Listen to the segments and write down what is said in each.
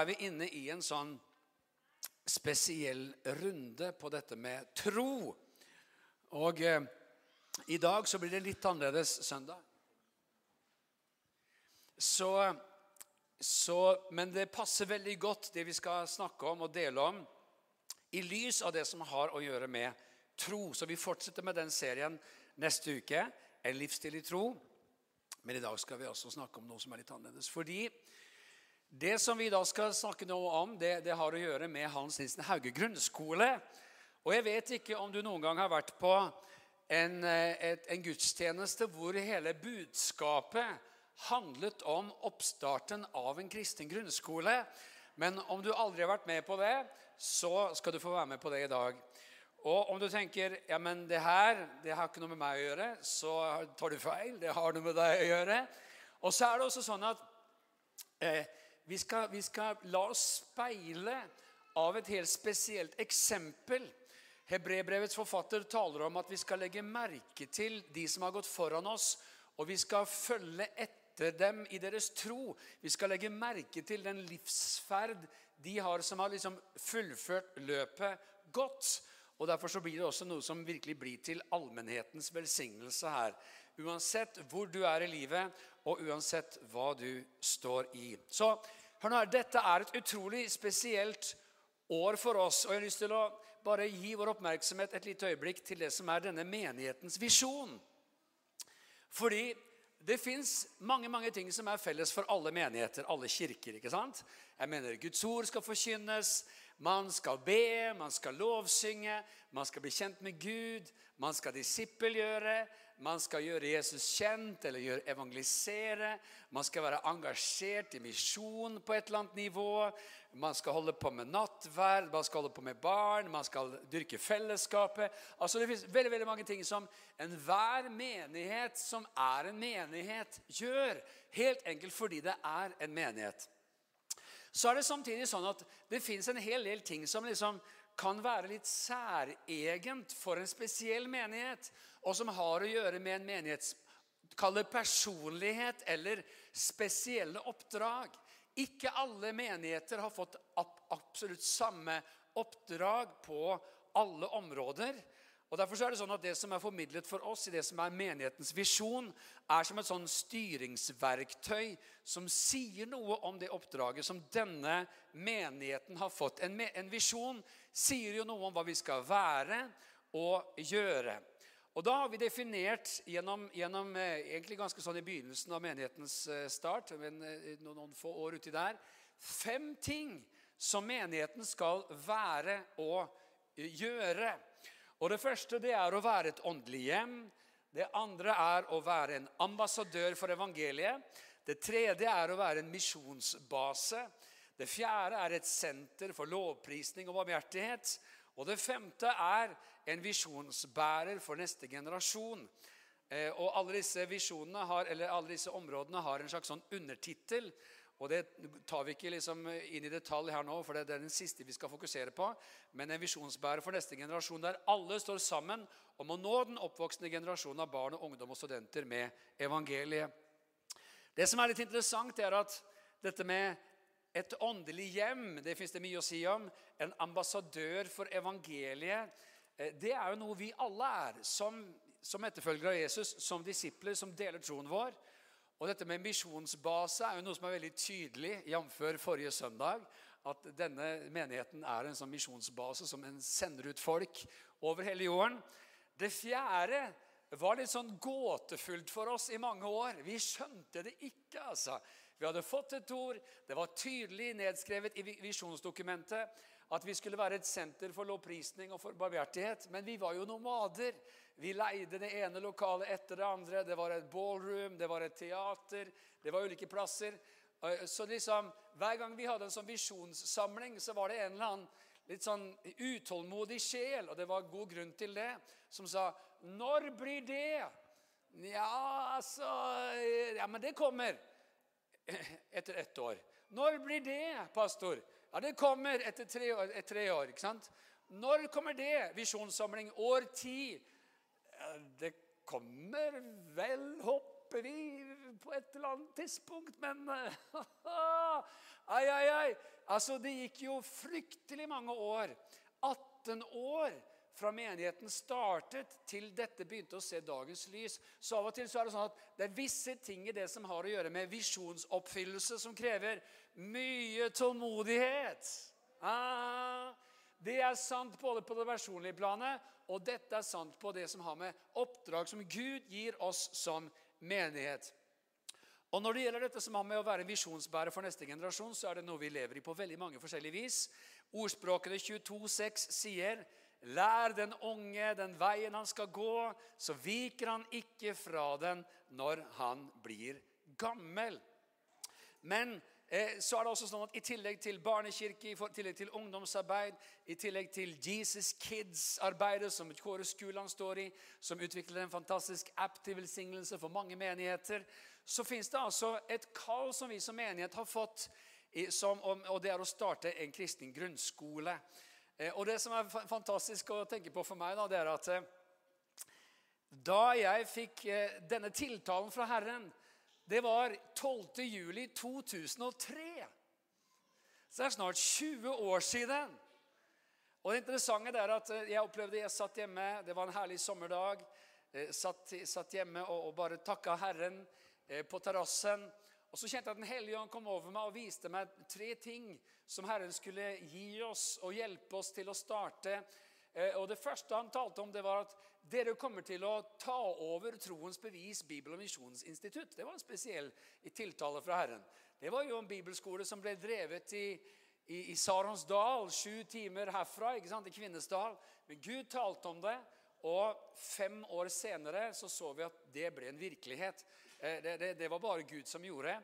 er vi inne i en sånn spesiell runde på dette med tro. Og eh, i dag så blir det litt annerledes søndag. Så, så, men det passer veldig godt, det vi skal snakke om og dele om, i lys av det som har å gjøre med tro. Så vi fortsetter med den serien neste uke. En livsstil i tro. Men i dag skal vi også snakke om noe som er litt annerledes. Fordi det som vi da skal snakke noe om, det, det har å gjøre med Hans Nilsen Hauge grunnskole. Og jeg vet ikke om du noen gang har vært på en, eh, et, en gudstjeneste hvor hele budskapet handlet om oppstarten av en kristen grunnskole. Men om du aldri har vært med på det, så skal du få være med på det i dag. Og om du tenker ja, men det her det har ikke noe med meg å gjøre, så tar du feil. Det har noe med deg å gjøre. Og så er det også sånn at eh, vi, skal, vi skal la oss speile av et helt spesielt eksempel. Hebrebrevets forfatter taler om at vi skal legge merke til de som har gått foran oss, og vi skal følge etter dem i deres tro. Vi skal legge merke til den livsferd de har som har liksom fullført løpet godt. Og Derfor så blir det også noe som virkelig blir til allmennhetens velsignelse her. Uansett hvor du er i livet, og uansett hva du står i. Så hør nå her, Dette er et utrolig spesielt år for oss. Og jeg har lyst til å bare gi vår oppmerksomhet et lite øyeblikk til det som er denne menighetens visjon. Fordi det fins mange mange ting som er felles for alle menigheter, alle kirker. ikke sant? Jeg mener Guds ord skal forkynnes, man skal be, man skal lovsynge, man skal bli kjent med Gud, man skal disippelgjøre, man skal gjøre Jesus kjent eller gjøre evangelisere, man skal være engasjert i misjon på et eller annet nivå, man skal holde på med nattverd, man skal holde på med barn, man skal dyrke fellesskapet. Altså Det finnes veldig, veldig mange ting som enhver menighet som er en menighet, gjør. Helt enkelt fordi det er en menighet. Så er det samtidig sånn at det fins en hel del ting som liksom kan være litt særegent for en spesiell menighet, og som har å gjøre med en menighets personlighet eller spesielle oppdrag. Ikke alle menigheter har fått absolutt samme oppdrag på alle områder. Og Derfor er det sånn at det som er formidlet for oss i det som er menighetens visjon, er som et sånn styringsverktøy som sier noe om det oppdraget som denne menigheten har fått. En, en visjon sier jo noe om hva vi skal være og gjøre. Og Da har vi definert gjennom, gjennom eh, egentlig ganske sånn i begynnelsen av menighetens eh, start, men eh, noen, noen få år uti der, fem ting som menigheten skal være og gjøre. Og Det første det er å være et åndelig hjem. Det andre er å være en ambassadør for evangeliet. Det tredje er å være en misjonsbase. Det fjerde er et senter for lovprisning og barmhjertighet. Og det femte er en visjonsbærer for neste generasjon. Eh, og alle disse alle disse områdene har en slags sånn undertittel. Og Det tar vi ikke liksom inn i detalj her nå, for det er den siste vi skal fokusere på. Men en visjonsbærer for neste generasjon der alle står sammen om å nå den oppvoksende generasjonen av barn, og ungdom og studenter med evangeliet. Det som er litt interessant, er at dette med et åndelig hjem, det fins det mye å si om. En ambassadør for evangeliet. Eh, det er jo noe vi alle er, som, som etterfølgere av Jesus, som disipler som deler troen vår. Og dette med misjonsbase er jo noe som er veldig tydelig, jf. forrige søndag. At denne menigheten er en sånn misjonsbase som en sender ut folk over hele jorden. Det fjerde var litt sånn gåtefullt for oss i mange år. Vi skjønte det ikke, altså. Vi hadde fått et ord. Det var tydelig nedskrevet i visjonsdokumentet at vi skulle være et senter for lovprisning og for barmhjertighet. Men vi var jo nomader. Vi leide det ene lokalet etter det andre. Det var et ballroom, det var et teater, det var ulike plasser. Så liksom, Hver gang vi hadde en sånn visjonssamling, så var det en eller annen litt sånn utålmodig sjel, og det var god grunn til det, som sa 'Når blir det?' Ja, altså Ja, men det kommer etter ett år. Når blir det, pastor? Ja, Det kommer etter tre år. Etter tre år ikke sant? Når kommer det? Visjonssamling år ti. Det kommer vel, håper vi, på et eller annet tidspunkt, men Ai, ai, ai. Altså, Det gikk jo fryktelig mange år. 18 år fra menigheten startet til dette begynte å se dagens lys. Så av og til så er det sånn at det er visse ting i det som har å gjøre med visjonsoppfyllelse, som krever mye tålmodighet. Ah, det er sant både på det personlige planet, og dette er sant på det som har med oppdrag som Gud gir oss som menighet. Og Når det gjelder dette som har med å være visjonsbærer for neste generasjon, så er det noe vi lever i på veldig mange forskjellige vis. Ordspråkene 22,6 sier Lær den unge den veien han skal gå, så viker han ikke fra den når han blir gammel. Men så er det også sånn at i tillegg til barnekirke, i tillegg til ungdomsarbeid, i tillegg til Jesus Kids-arbeidet som Kåre Skuland står i, som utvikler en fantastisk app til velsignelse for mange menigheter, så fins det altså et kall som vi som menighet har fått, som, og det er å starte en kristen grunnskole. Eh, og det som er fantastisk å tenke på for meg, da, det er at eh, da jeg fikk eh, denne tiltalen fra Herren, det var 12. juli 2003. Så det er snart 20 år siden. Og det interessante er at jeg opplevde jeg satt hjemme, det var en herlig sommerdag. Satt, satt hjemme og, og bare takka Herren på terrassen. Og Så kjente jeg at Den hellige ånd kom over meg og viste meg tre ting som Herren skulle gi oss og hjelpe oss til å starte. Eh, og Det første han talte om, det var at dere kommer til å ta over Troens bevis Bibel- og misjonsinstitutt. Det var en spesiell tiltale fra Herren. Det var jo en bibelskole som ble drevet i, i, i Saronsdal, sju timer herfra, ikke sant, i Kvinesdal. Men Gud talte om det, og fem år senere så, så vi at det ble en virkelighet. Eh, det, det, det var bare Gud som gjorde.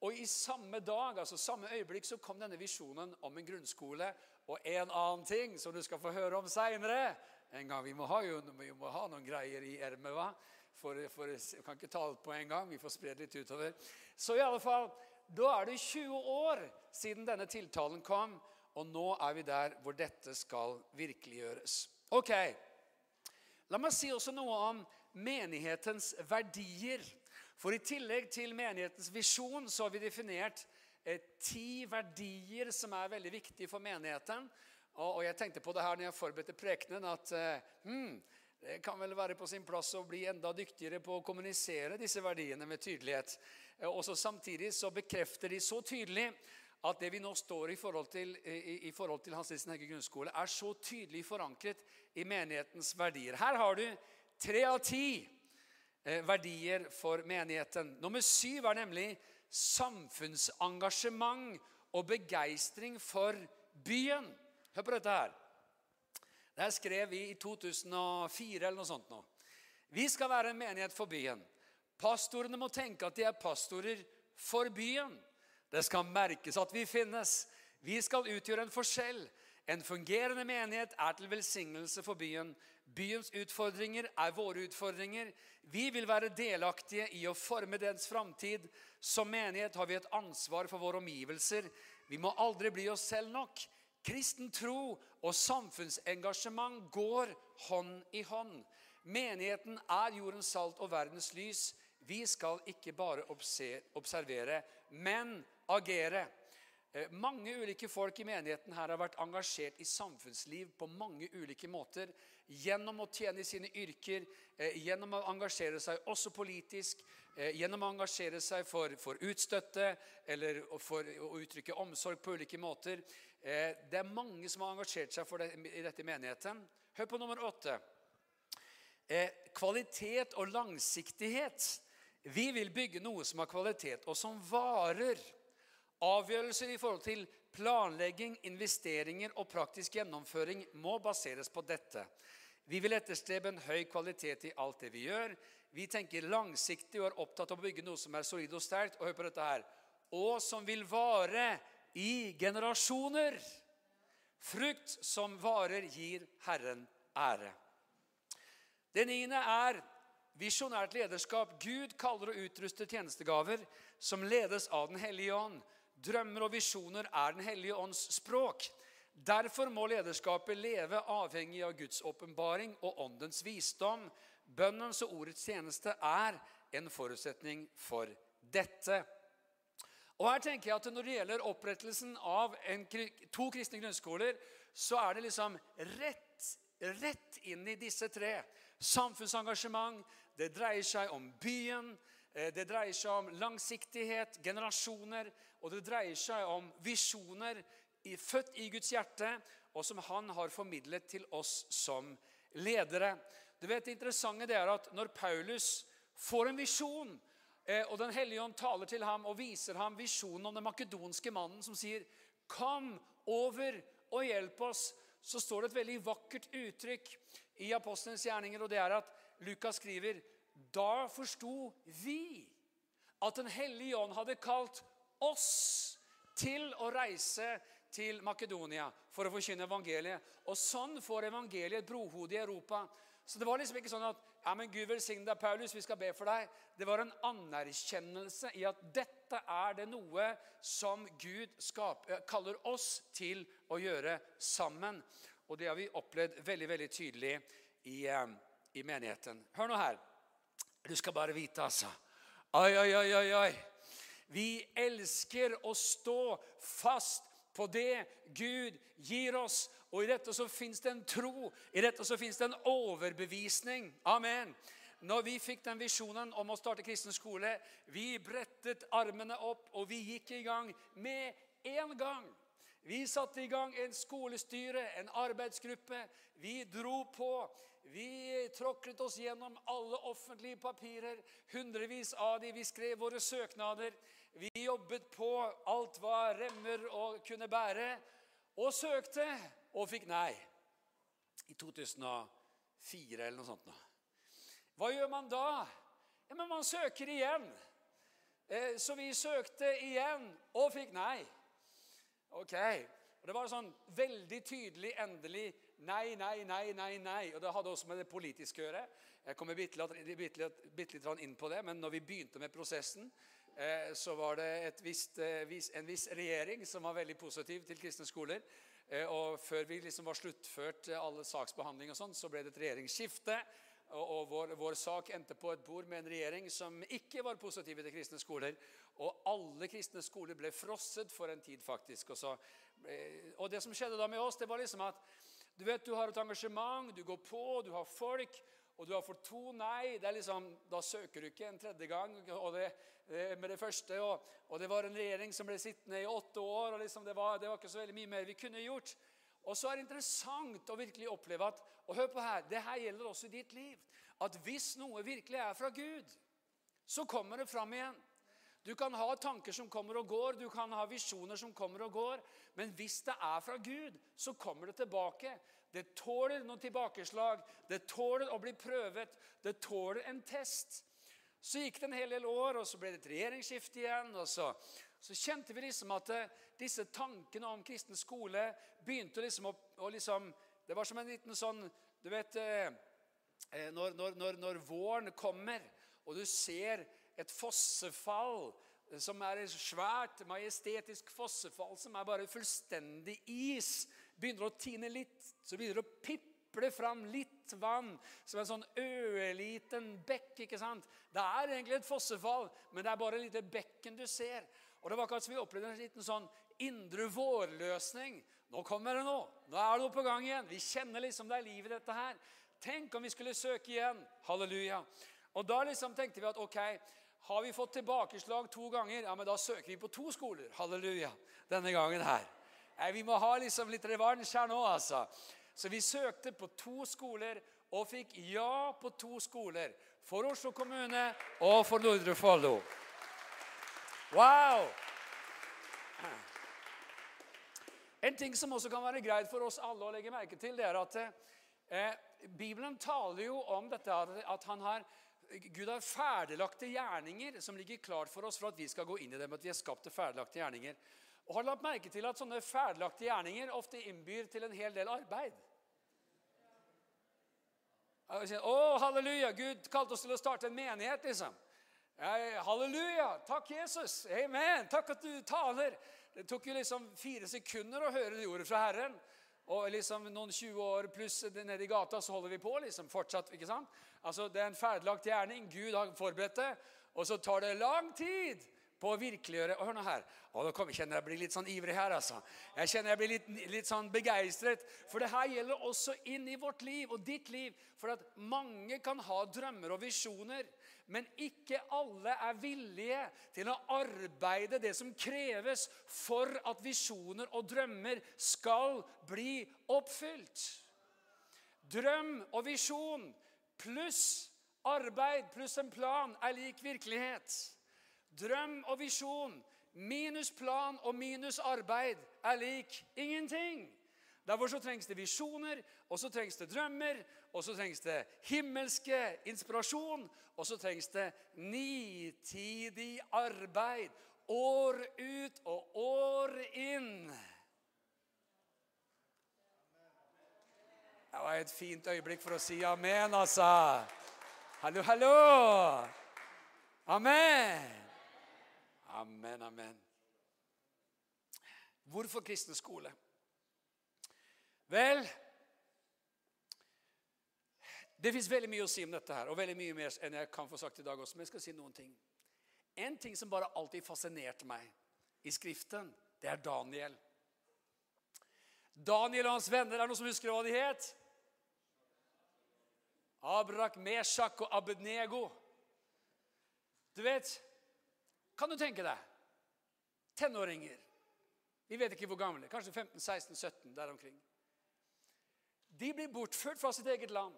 Og i samme dag, altså samme øyeblikk så kom denne visjonen om en grunnskole og en annen ting som du skal få høre om seinere. En gang, vi må, ha jo, vi må ha noen greier i ermet, hva? For, for, kan ikke ta alt på en gang. Vi får spre det litt utover. Så i alle fall, da er det 20 år siden denne tiltalen kom, og nå er vi der hvor dette skal virkeliggjøres. Ok, La meg si også noe om menighetens verdier. For i tillegg til menighetens visjon så har vi definert eh, ti verdier som er veldig viktige for menigheten. Og, jeg tenkte på det her når jeg forberedte prekenen, at eh, hmm, det kan vel være på sin plass å bli enda dyktigere på å kommunisere disse verdiene med tydelighet. Eh, og så Samtidig så bekrefter de så tydelig at det vi nå står i forhold til, i, i forhold til Hans Nilsen Hegge grunnskole, er så tydelig forankret i menighetens verdier. Her har du tre av ti Eh, verdier for menigheten. Nummer syv er nemlig samfunnsengasjement og begeistring for byen. Hør på dette her. Det her skrev vi i 2004 eller noe sånt. nå. Vi skal være en menighet for byen. Pastorene må tenke at de er pastorer for byen. Det skal merkes at vi finnes. Vi skal utgjøre en forskjell. En fungerende menighet er til velsignelse for byen. Byens utfordringer er våre utfordringer. Vi vil være delaktige i å forme dens framtid. Som menighet har vi et ansvar for våre omgivelser. Vi må aldri bli oss selv nok. Kristen tro og samfunnsengasjement går hånd i hånd. Menigheten er jordens salt og verdens lys. Vi skal ikke bare observere, men agere. Eh, mange ulike folk i menigheten her har vært engasjert i samfunnsliv på mange ulike måter. Gjennom å tjene sine yrker, eh, gjennom å engasjere seg også politisk, eh, gjennom å engasjere seg for, for utstøtte eller for å uttrykke omsorg på ulike måter. Det er mange som har engasjert seg det, i dette menigheten. Hør på nummer åtte. Kvalitet og langsiktighet. Vi vil bygge noe som har kvalitet, og som varer. Avgjørelser i forhold til planlegging, investeringer og praktisk gjennomføring må baseres på dette. Vi vil etterstrebe en høy kvalitet i alt det vi gjør. Vi tenker langsiktig og er opptatt av å bygge noe som er solid og sterkt. Og hør på dette her. Og som vil vare i generasjoner. Frukt som varer, gir Herren ære. Det niende er visjonært lederskap. Gud kaller og utruster tjenestegaver som ledes av Den hellige ånd. Drømmer og visjoner er Den hellige ånds språk. Derfor må lederskapet leve avhengig av Guds åpenbaring og åndens visdom. Bønnens og ordets tjeneste er en forutsetning for dette. Og her tenker jeg at Når det gjelder opprettelsen av en, to kristne grunnskoler, så er det liksom rett, rett inn i disse tre. Samfunnsengasjement, det dreier seg om byen, eh, det dreier seg om langsiktighet, generasjoner, og det dreier seg om visjoner født i Guds hjerte, og som han har formidlet til oss som ledere. Du vet, Det interessante det er at når Paulus får en visjon, og Den hellige ånd taler til ham og viser ham visjonen om den makedonske mannen som sier 'Kom over og hjelp oss', så står det et veldig vakkert uttrykk i Apostelens gjerninger, og det er at Lukas skriver da forsto vi at Den hellige ånd hadde kalt oss til å reise til Makedonia for å forkynne evangeliet. Og sånn får evangeliet et brohode i Europa. Så det var liksom ikke sånn at ja, men Gud velsigne deg, Paulus, vi skal be for deg. Det var en anerkjennelse i at dette er det noe som Gud skaper, eh, kaller oss til å gjøre sammen. Og det har vi opplevd veldig veldig tydelig i, eh, i menigheten. Hør nå her. Du skal bare vite, altså. Oi, oi, oi, oi, oi. Vi elsker å stå fast på det Gud gir oss. Og i dette så fins det en tro, i dette så fins det en overbevisning. Amen. Når vi fikk den visjonen om å starte kristen skole, vi brettet armene opp, og vi gikk i gang med en gang. Vi satte i gang en skolestyre, en arbeidsgruppe. Vi dro på. Vi tråklet oss gjennom alle offentlige papirer, hundrevis av de. Vi skrev våre søknader. Vi jobbet på alt hva remmer og kunne bære, og søkte og fikk nei. I 2004 eller noe sånt. Nå. Hva gjør man da? Ja, men Man søker igjen. Eh, så vi søkte igjen og fikk nei. Ok. Og Det var sånn veldig tydelig, endelig nei, nei, nei, nei. nei. Og Det hadde også med det politiske å gjøre. Jeg kommer bitte litt inn på det, men når vi begynte med prosessen, Eh, så var det visst, eh, en viss regjering som var veldig positiv til kristne skoler. Eh, og før vi liksom var sluttført alle saksbehandling, og sånn, så ble det et regjeringsskifte. Og, vår, vår, sak endte på et bord med en regjering som ikke var positive til kristne skoler. Og alle kristne skoler ble frosset for en tid, faktisk. Og, så, og det som skjedde da med oss, det var liksom at du vet, du har et engasjement, du går på, du har folk og du har fått to nei, det er liksom, da søker du ikke en tredje gang og det, med det første. Og, og, det var en regjering som ble sittende i åtte år, og liksom det, var, det, var, ikke så veldig mye mer vi kunne gjort. Og så er det interessant å virkelig oppleve at og hør på her, det her gjelder også i ditt liv. At hvis noe virkelig er fra Gud, så kommer det fram igjen. Du kan ha tanker som kommer og går, du kan ha visjoner som kommer og går. Men hvis det er fra Gud, så kommer det tilbake. Det tåler noen tilbakeslag. Det tåler å bli prøvet. Det tåler en test. Så gikk det en hel del år, og så ble det et regjeringsskifte igjen. og så, så kjente vi liksom at uh, disse tankene om kristen skole begynte liksom å, å liksom, Det var som en liten sånn Du vet uh, når, når, når, når, våren kommer, og du ser et fossefall som er et svært, majestetisk fossefall som er bare fullstendig is begynner å tine litt, så begynner det å piple fram litt vann som en sånn ørliten bekk. ikke sant? Det er egentlig et fossefall, men det er bare et lite bekken du ser. Og Det var akkurat som vi opplevde en liten sånn indre vårløsning. Nå kommer det noe. Nå er det noe på gang igjen. Vi kjenner liksom det er liv i dette her. Tenk om vi skulle søke igjen. Halleluja. Og da liksom tenkte vi at ok, har vi fått tilbakeslag to ganger, ja, men da søker vi på to skoler. Halleluja. Denne gangen her. Vi må ha liksom litt revansj her nå, altså. Så vi søkte på to skoler og fikk ja på to skoler. For Oslo kommune og for Nordre Follo. Wow! En ting som også kan være greit for oss alle å legge merke til, det er at eh, Bibelen taler jo om dette at har, Gud har ferdiglagte gjerninger som ligger klart for oss for at vi skal gå inn i dem. at vi er skapt til ferdiglagte gjerninger. Og Har lagt merke til at sånne ferdiglagte gjerninger ofte innbyr til en hel del arbeid? Å, halleluja! Gud kalte oss til å starte en menighet, liksom. Halleluja! Takk, Jesus! Amen! Takk at du taler. Det tok jo liksom fire sekunder å høre det ordet fra Herren. Og liksom noen 20 år pluss nede i gata så holder vi på liksom fortsatt. ikke sant? Altså, Det er en ferdiglagt gjerning. Gud har forberedt det. Og så tar det lang tid på å virkeliggjøre og Hør nå her. Å, nå kommer, jeg kjenner jeg blir litt sånn ivrig her, altså. Jeg kjenner jeg blir litt, litt sånn begeistret. For det her gjelder også inn i vårt liv og ditt liv. For at mange kan ha drømmer og visjoner, men ikke alle er villige til å arbeide det som kreves for at visjoner og drømmer skal bli oppfylt. Drøm og visjon pluss arbeid pluss en plan er lik virkelighet. Drøm og visjon minus plan og minus arbeid er lik ingenting. Derfor så trengs det visjoner, og så trengs det drømmer, og så trengs det himmelske inspirasjon, og så trengs det nitidig arbeid. År ut og år inn. Det var et fint øyeblikk for å si amen, altså. Hallo, hallo. Amen. Amen, amen. Hvorfor kristen skole? Vel Det fins veldig mye å si om dette her, og veldig mye mer enn jeg kan få sagt i dag også. Men jeg skal si noen ting. En ting som bare alltid fascinerte meg i Skriften, det er Daniel. Daniel og hans venner, er det noen som husker hva de het? Abrak, Meshak og Abednego. Du vet Kan du tenke deg? Tenåringer. Vi vet ikke hvor gamle. Kanskje 15-16-17 der omkring. De blir bortført fra sitt eget land.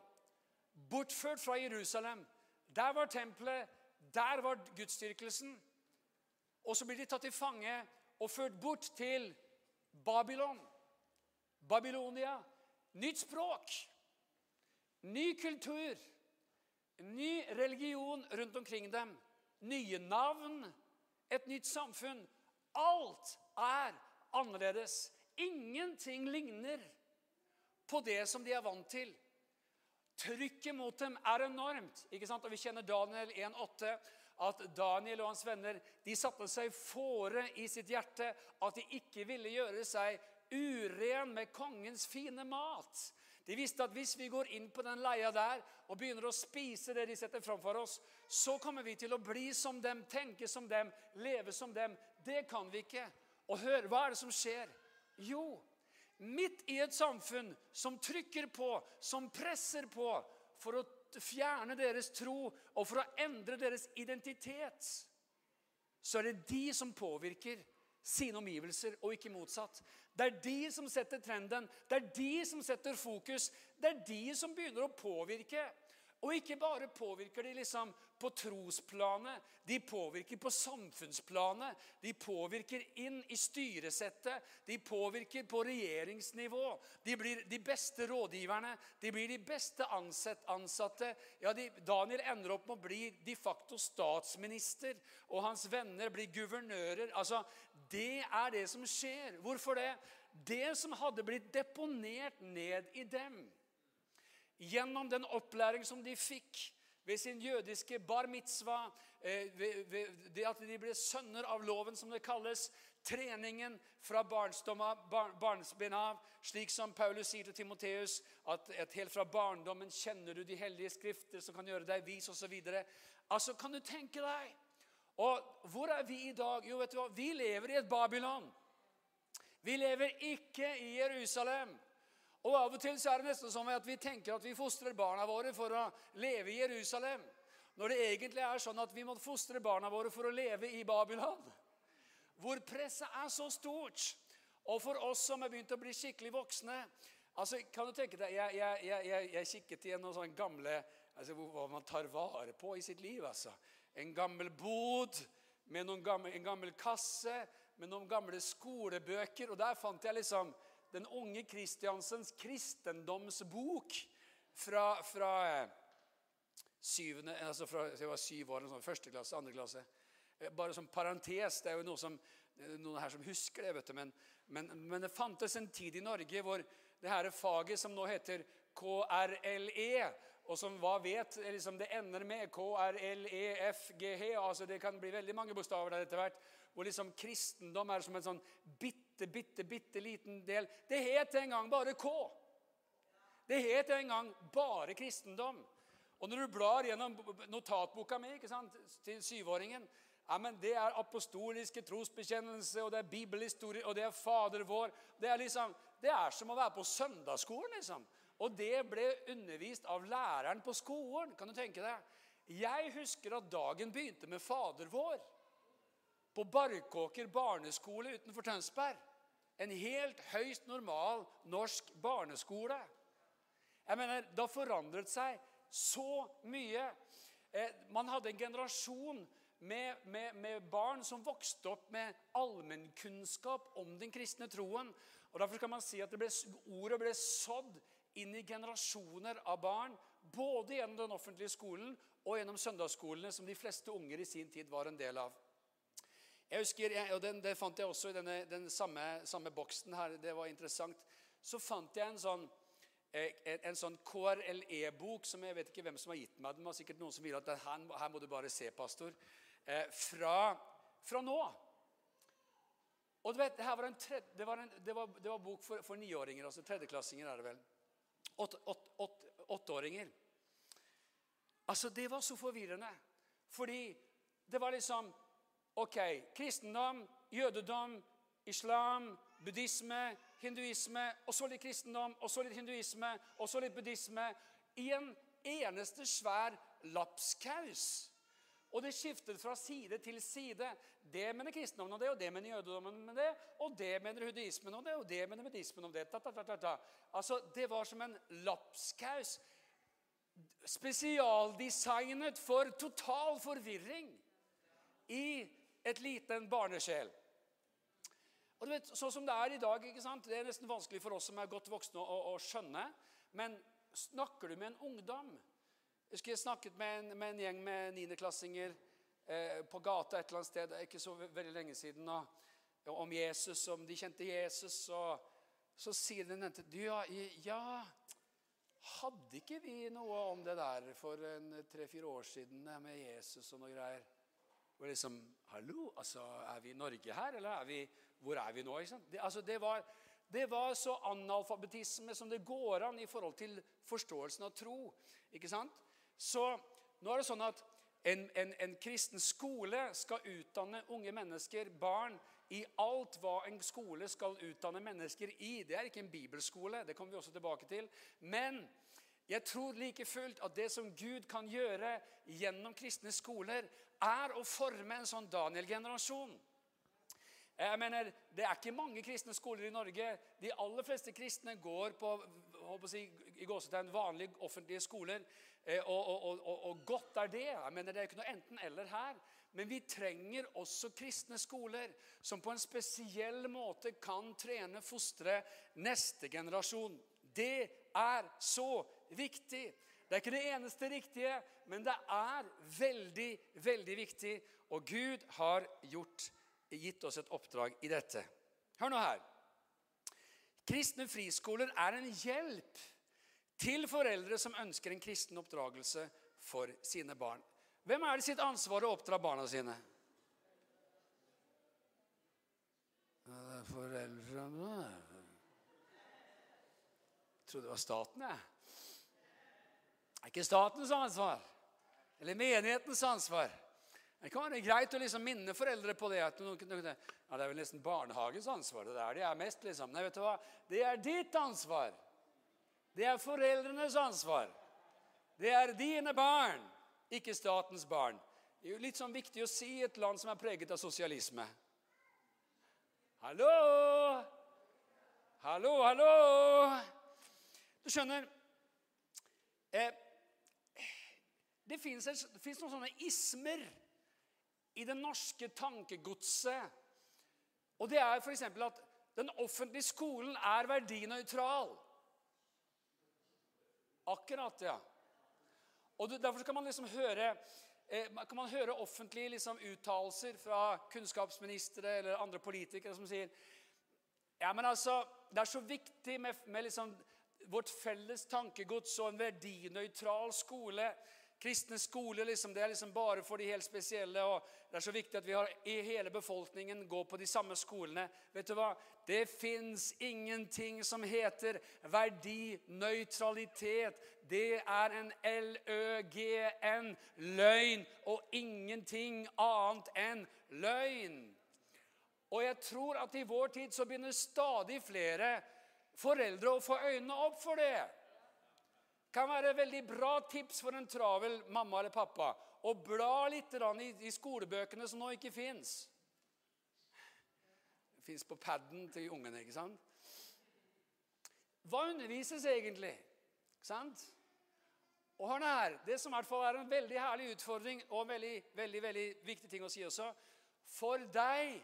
Bortført fra Jerusalem. Der var tempelet, der var gudsdyrkelsen. Og så blir de tatt til fange og ført bort til Babylon. Babylonia. Nytt språk. Ny kultur, ny religion rundt omkring dem, nye navn, et nytt samfunn. Alt er annerledes. Ingenting ligner på det som de er vant til. Trykket mot dem er enormt. ikke sant? Og Vi kjenner Daniel 1,8. At Daniel og hans venner de satte seg fore i sitt hjerte at de ikke ville gjøre seg uren med kongens fine mat. De visste at hvis vi går inn på den leia der og begynner å spise det de setter framfor oss, så kommer vi til å bli som dem, tenke som dem, leve som dem. Det kan vi ikke. Og hør, hva er det som skjer? Jo, midt i et samfunn som trykker på, som presser på for å fjerne deres tro og for å endre deres identitet, så er det de som påvirker sine omgivelser, og ikke motsatt. Det er de som setter trenden, det er de som setter fokus. Det er de som begynner å påvirke. Og ikke bare påvirker de liksom på trosplanet, de påvirker på samfunnsplanet. De påvirker inn i styresettet, de påvirker på regjeringsnivå. De blir de beste rådgiverne, de blir de beste ansatte. Ja, de, Daniel ender opp med å bli de facto statsminister, og hans venner blir guvernører. Altså, Det er det som skjer. Hvorfor det? Det som hadde blitt deponert ned i dem gjennom den opplæring som de fikk ved sin jødiske bar mitzvah, eh, det at de ble sønner av loven, som det kalles, treningen fra barnsben av, slik som Paulus sier til Timoteus, at, at, helt fra barndommen kjenner du de hellige skrifter som kan gjøre deg vis, osv. Altså, kan du tenke deg? Og hvor er vi i dag? Jo, vet du hva? Vi lever i et Babylon. Vi lever ikke i Jerusalem. Og Av og til så er det nesten som at vi tenker at vi fostrer barna våre for å leve i Jerusalem. Når det egentlig er sånn at vi må fostre barna våre for å leve i Babylon. Hvor presset er så stort. Og for oss som er begynt å bli skikkelig voksne altså, kan du tenke deg, Jeg, jeg, jeg, jeg kikket igjen noen sånne gamle altså, Hva man tar vare på i sitt liv. altså. En gammel bod med gamle, en gammel kasse med noen gamle skolebøker. Og der fant jeg liksom den unge Kristiansens kristendomsbok fra, fra eh, syvende, altså fra, jeg var syv år, sånn, første klasse, andre klasse. Eh, bare som parentes, det er jo noe som, noen her som husker det. vet du, men, men, men, det fantes en tid i Norge hvor det her faget som nå heter KRLE, og som hva vet, liksom det ender med KRLEFGH altså Det kan bli veldig mange bokstaver der etter hvert. Hvor liksom kristendom er som en sånn bitte, bitte, bitte liten del. Det het en gang bare K. Det het en gang bare kristendom. Og når du blar gjennom notatboka mi ikke sant, til syvåringen ja, men det er apostoliske trosbekjennelse, og det er bibelhistorie, og det er Fader vår. Det er, liksom, det er som å være på søndagsskolen, liksom. Og det ble undervist av læreren på skolen. Kan du tenke deg? Jeg husker at dagen begynte med Fader vår. På Barkåker barneskole utenfor Tønsberg. En helt høyst normal norsk barneskole. Jeg mener, Det har forandret seg så mye. Eh, man hadde en generasjon med, med, med, barn som vokste opp med allmennkunnskap om den kristne troen. Og Derfor kan man si at ble, ordet ble sådd inn i generasjoner av barn. Både gjennom den offentlige skolen og gjennom søndagsskolene, som de fleste unger i sin tid var en del av. Jeg husker, og den, Det fant jeg også i denne, den samme, samme boksen her. Det var interessant. Så fant jeg en sånn Eh, en, sånn KRLE-bok som jeg vet ikke hvem som har gitt meg den. Var sikkert noen som vil at her, her må du bare se, pastor. Eh, fra, fra, nå. Og du vet, var tredje, det, var en, det, var, det var bok for, for niåringer. altså Tredjeklassinger er det vel. Åtteåringer. Altså, det var så forvirrende. Fordi det var liksom Ok, kristendom, jødedom, islam, buddhisme, hinduisme, og så litt kristendom, og så litt hinduisme, og så litt buddhisme. I en eneste svær lapskaus. Og det skiftet fra side til side. Det mener kristendommen om det, og det mener jødedommen om det, og det mener hudeismen om det, og det mener buddhismen om det. Ta, ta, ta, ta. Altså, Det var som en lapskaus. Spesialdesignet for total forvirring i et liten barnesjel. Og du vet, Sånn som det er i dag, ikke sant? det er nesten vanskelig for oss som er godt voksne, å, å skjønne. Men snakker du med en ungdom Jeg husker jeg snakket med en, med en gjeng med niendeklassinger eh, på gata et eller annet sted ikke så veldig lenge siden. Og, om Jesus, om de kjente Jesus. Og så sier den ene til ja, ja, hadde ikke vi noe om det der for tre-fire år siden med Jesus og noe greier? Og liksom, hallo, altså, Er vi i Norge her, eller er vi hvor er vi nå? Det, altså, det, var, det, var, så analfabetisme som det går an i forhold til forståelsen av tro. ikke sant? Så nå er det sånn at en, en, en kristen skole skal utdanne unge mennesker, barn, i alt hva en skole skal utdanne mennesker i. Det er ikke en bibelskole, det kommer vi også tilbake til. Men jeg tror like fullt at det som Gud kan gjøre gjennom kristne skoler, er å forme en sånn Daniel-generasjon. Jeg mener, Det er ikke mange kristne skoler i Norge. De aller fleste kristne går på si, i gåsetegn, vanlige offentlige skoler. Eh, og, og, og, og, godt er det. Jeg mener, Det er ikke noe enten-eller her. Men vi trenger også kristne skoler som på en spesiell måte kan trene, fostre neste generasjon. Det er så viktig. Det er ikke det eneste riktige, men det er veldig, veldig viktig. Og Gud har gjort gitt oss et oppdrag i dette. Hør nå her. Kristne friskoler er en hjelp til foreldre som ønsker en kristen oppdragelse for sine barn. Hvem er det sitt ansvar å oppdra barna sine? Ja, det er foreldrene Jeg trodde det var staten, jeg. Det er ikke statens ansvar. Eller menighetens ansvar. Det kan være greit å liksom minne foreldre på det. noen, noen, ja, Det er vel nesten barnehagens ansvar. Det er det er mest. liksom. Nei, vet du hva? Det er ditt ansvar. Det er foreldrenes ansvar. Det er dine barn, ikke statens barn. Det er jo litt sånn viktig å si i et land som er preget av sosialisme. Hallo! Hallo, hallo! Du skjønner eh, Det fins noen sånne ismer i det norske tankegodset. Og det er f.eks. at den offentlige skolen er verdinøytral. Akkurat, ja. Og Derfor kan man liksom høre eh, kan man høre offentlige liksom, uttalelser fra kunnskapsministre eller andre politikere som sier ja, men altså, Det er så viktig med, med liksom, vårt felles tankegods og en verdinøytral skole. Kristne skoler liksom, det er liksom bare for de helt spesielle. og Det er så viktig at vi har i hele befolkningen går på de samme skolene. Vet du hva? Det fins ingenting som heter verdinøytralitet. Det er en L-Ø-G-N, løgn, og ingenting annet enn løgn. Og jeg tror at i vår tid så begynner stadig flere foreldre å få øynene opp for det kan være et veldig bra tips for en travel mamma eller pappa å bla litt i, skolebøkene som nå ikke fins. Fins på paden til ungene, ikke sant? Hva undervises egentlig? Ikke sant? Og hør her, Det som i hvert fall er en veldig herlig utfordring og en veldig, veldig, veldig viktig ting å si også For deg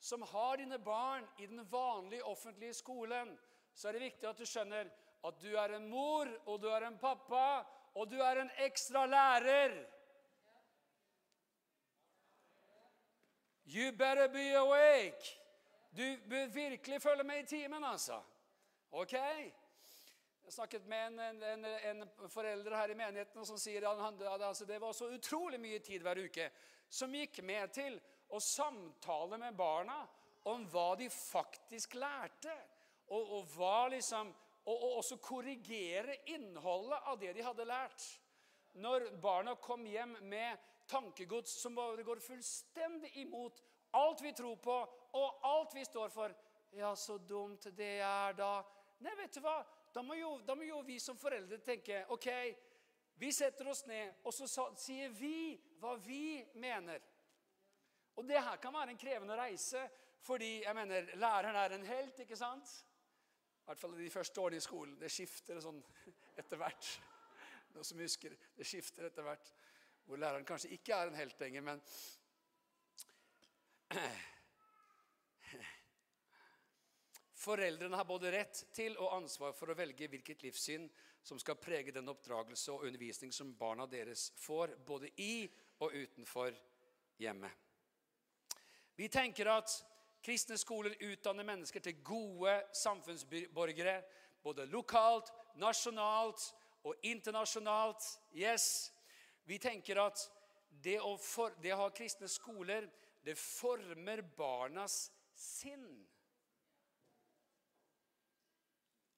som har dine barn i den vanlige offentlige skolen, så er det viktig at du skjønner at du er en mor, og du er en pappa, og du er en ekstra lærer. You better be awake. Du bør virkelig følge med i timen, altså. Ok? Jeg snakket med en, en, en forelder her i menigheten som sier at han, altså, det var så utrolig mye tid hver uke som gikk med til å samtale med barna om hva de faktisk lærte. Og, og hva liksom og, og også korrigere innholdet av det de hadde lært. Når barna kom hjem med tankegods som bare går fullstendig imot alt vi tror på, og alt vi står for Ja, så dumt det er, da. Nei, vet du hva? Da må jo, da må jo vi som foreldre tenke OK, vi setter oss ned, og så sier vi hva vi mener. Og det her kan være en krevende reise, fordi jeg mener, læreren er en helt, ikke sant? I hvert fall de første årene i skolen. Det skifter sånn etter hvert. Noen som husker, Det skifter etter hvert. Hvor læreren kanskje ikke er en helt lenger, men Foreldrene har både rett til og ansvar for å velge hvilket livssyn som skal prege den oppdragelse og undervisning som barna deres får, både i og utenfor hjemmet. Vi tenker at Kristne skoler utdanner mennesker til gode samfunnsborgere. Både lokalt, nasjonalt og internasjonalt. Yes. Vi tenker at det å, for, det å ha kristne skoler, det former barnas sinn.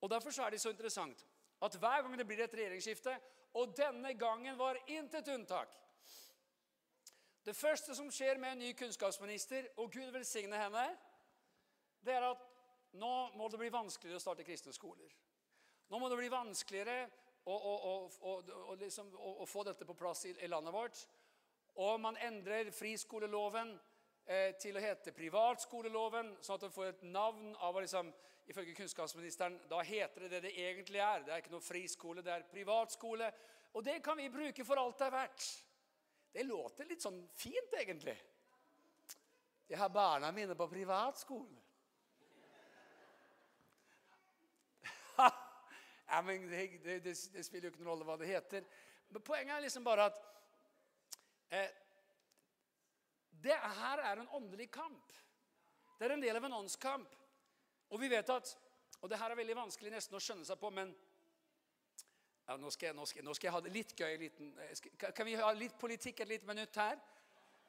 Og Derfor er det så interessant at hver gang det blir et regjeringsskifte, og denne gangen var intet unntak det første som skjer med en ny kunnskapsminister, og Gud velsigne henne, det er at nå må det bli vanskeligere å starte kristne skoler. Nå må det bli vanskeligere å, å, å, liksom, å få dette på plass i, i, landet vårt. Og man endrer friskoleloven eh, til å hete privatskoleloven, sånn at den får et navn av liksom, Ifølge kunnskapsministeren da heter det det det egentlig er. Det er ikke noe friskole, det er privatskole. Og det kan vi bruke for alt det er verdt. Det låter litt sånn fint, egentlig. Jeg har barna mine på privatskole. ja, men det, det, det, spiller jo ikke noen rolle hva det heter. Men poenget er liksom bare at eh, det her er en åndelig kamp. Det er en del av en åndskamp. Og vi vet at Og det her er veldig vanskelig nesten å skjønne seg på, men ja, nå, skal jeg, nå, skal, nå, skal jeg, ha det litt gøy. Liten, eh, kan vi ha litt politikk et lite minutt her?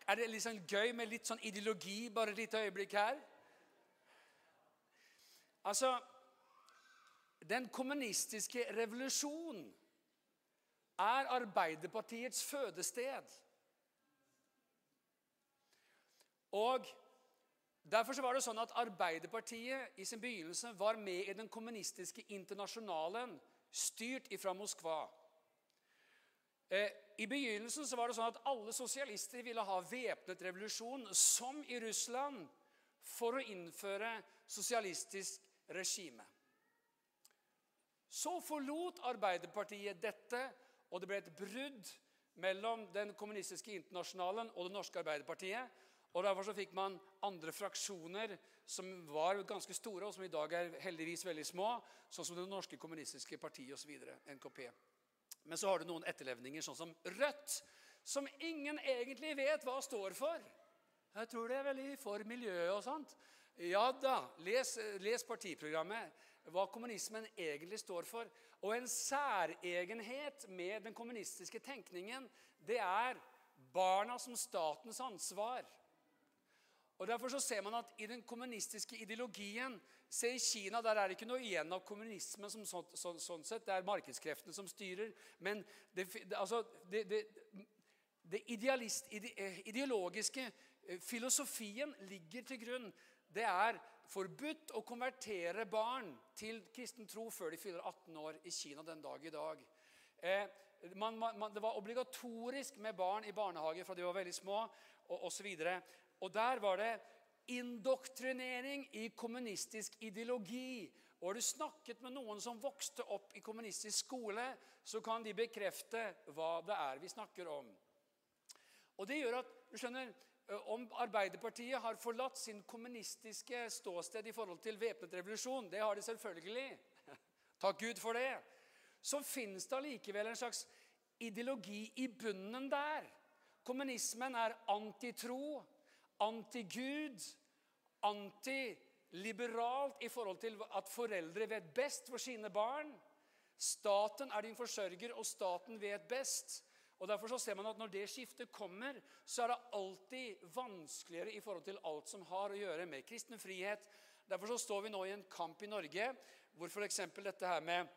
Er det litt sånn gøy med litt sånn ideologi bare et lite øyeblikk her? Altså Den kommunistiske revolusjonen er Arbeiderpartiets fødested. Og Derfor så var det sånn at Arbeiderpartiet i sin begynnelse var med i den kommunistiske internasjonalen styrt ifra Moskva. Eh, I begynnelsen så var det sånn at alle sosialister ville ha væpnet revolusjon, som i Russland, for å innføre sosialistisk regime. Så forlot Arbeiderpartiet dette, og det ble et brudd mellom den kommunistiske internasjonalen og det norske Arbeiderpartiet. Og Derfor så fikk man andre fraksjoner som var ganske store, og som i dag er heldigvis veldig små, sånn som Det norske kommunistiske partiet osv. NKP. Men så har du noen etterlevninger, sånn som Rødt, som ingen egentlig vet hva står for. Jeg tror det er veldig for miljøet og sånt. Ja da, les, les partiprogrammet. hva kommunismen egentlig står for. Og en særegenhet med den kommunistiske tenkningen, det er barna som statens ansvar. Og Derfor så ser man at i den kommunistiske ideologien Se i Kina der er det ikke noe igjen av kommunismen som så, så, sånn sett. Det er markedskreftene som styrer. Men det, altså, det, det, det eh, ideologiske eh, filosofien ligger til grunn. Det er forbudt å konvertere barn til kristen tro før de fyller 18 år i Kina den dag i dag. Eh, man, man, det var obligatorisk med barn i barnehage fra de var veldig små, og osv. Og der var det indoktrinering i kommunistisk ideologi. Og har du snakket med noen som vokste opp i kommunistisk skole, så kan de bekrefte hva det er vi snakker om. Og det gjør at du skjønner, Om Arbeiderpartiet har forlatt sin kommunistiske ståsted i forhold til væpnet revolusjon, det har de selvfølgelig. Takk Gud for det. Så fins det allikevel en slags ideologi i bunnen der. Kommunismen er antitro anti-Gud, antiliberalt i forhold til at foreldre vet best for sine barn. Staten er din forsørger, og staten vet best. Og Derfor så ser man at når det skiftet kommer, så er det alltid vanskeligere i forhold til alt som har å gjøre med kristen frihet. Derfor så står vi nå i en kamp i Norge hvor f.eks. dette her med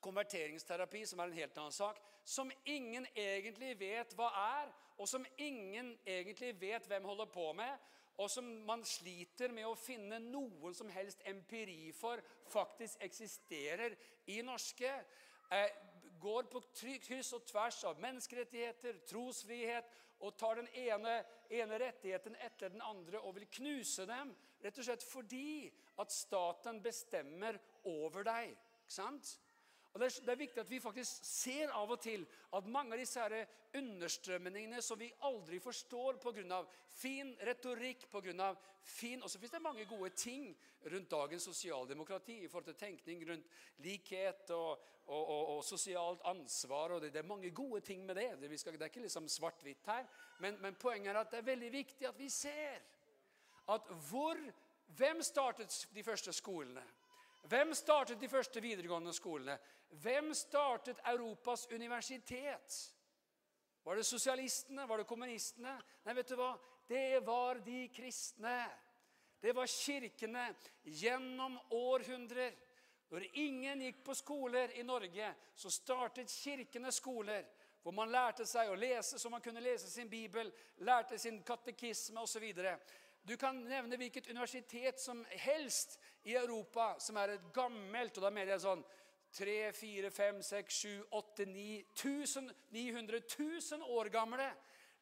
konverteringsterapi, som er en helt annen sak, som ingen egentlig vet hva er, og som ingen egentlig vet hvem holder på med, og som man sliter med å finne noen som helst empiri for faktisk eksisterer i norske, eh, går på kryss og tvers av menneskerettigheter, trosfrihet, og tar den ene, ene rettigheten etter den andre og vil knuse dem. Rett og slett fordi at staten bestemmer over deg. Ikke sant? Og det er, det er, viktig at vi faktisk ser av og til at mange av disse her understrømningene som vi aldri forstår pga. fin retorikk, av fin Og så fins det mange gode ting rundt dagens sosialdemokrati i forhold til tenkning rundt likhet og, og, og, og sosialt ansvar. og det, det, er mange gode ting med det. Det, skal, det er ikke liksom svart-hvitt her. Men, men poenget er at det er veldig viktig at vi ser at hvor Hvem startet de første skolene? Hvem startet de første videregående skolene? Hvem startet Europas universitet? Var det sosialistene? Var det kommunistene? Nei, vet du hva? Det var de kristne. Det var kirkene gjennom århundrer. Når ingen gikk på skoler i Norge, så startet kirkene skoler hvor man lærte seg å lese så man kunne lese sin bibel, lærte sin katekisme osv. Du kan nevne hvilket universitet som helst i Europa som er et gammelt og da mener jeg sånn 3, 4, 5, 6, 7, 8, 9 1000, 900 000 år gamle.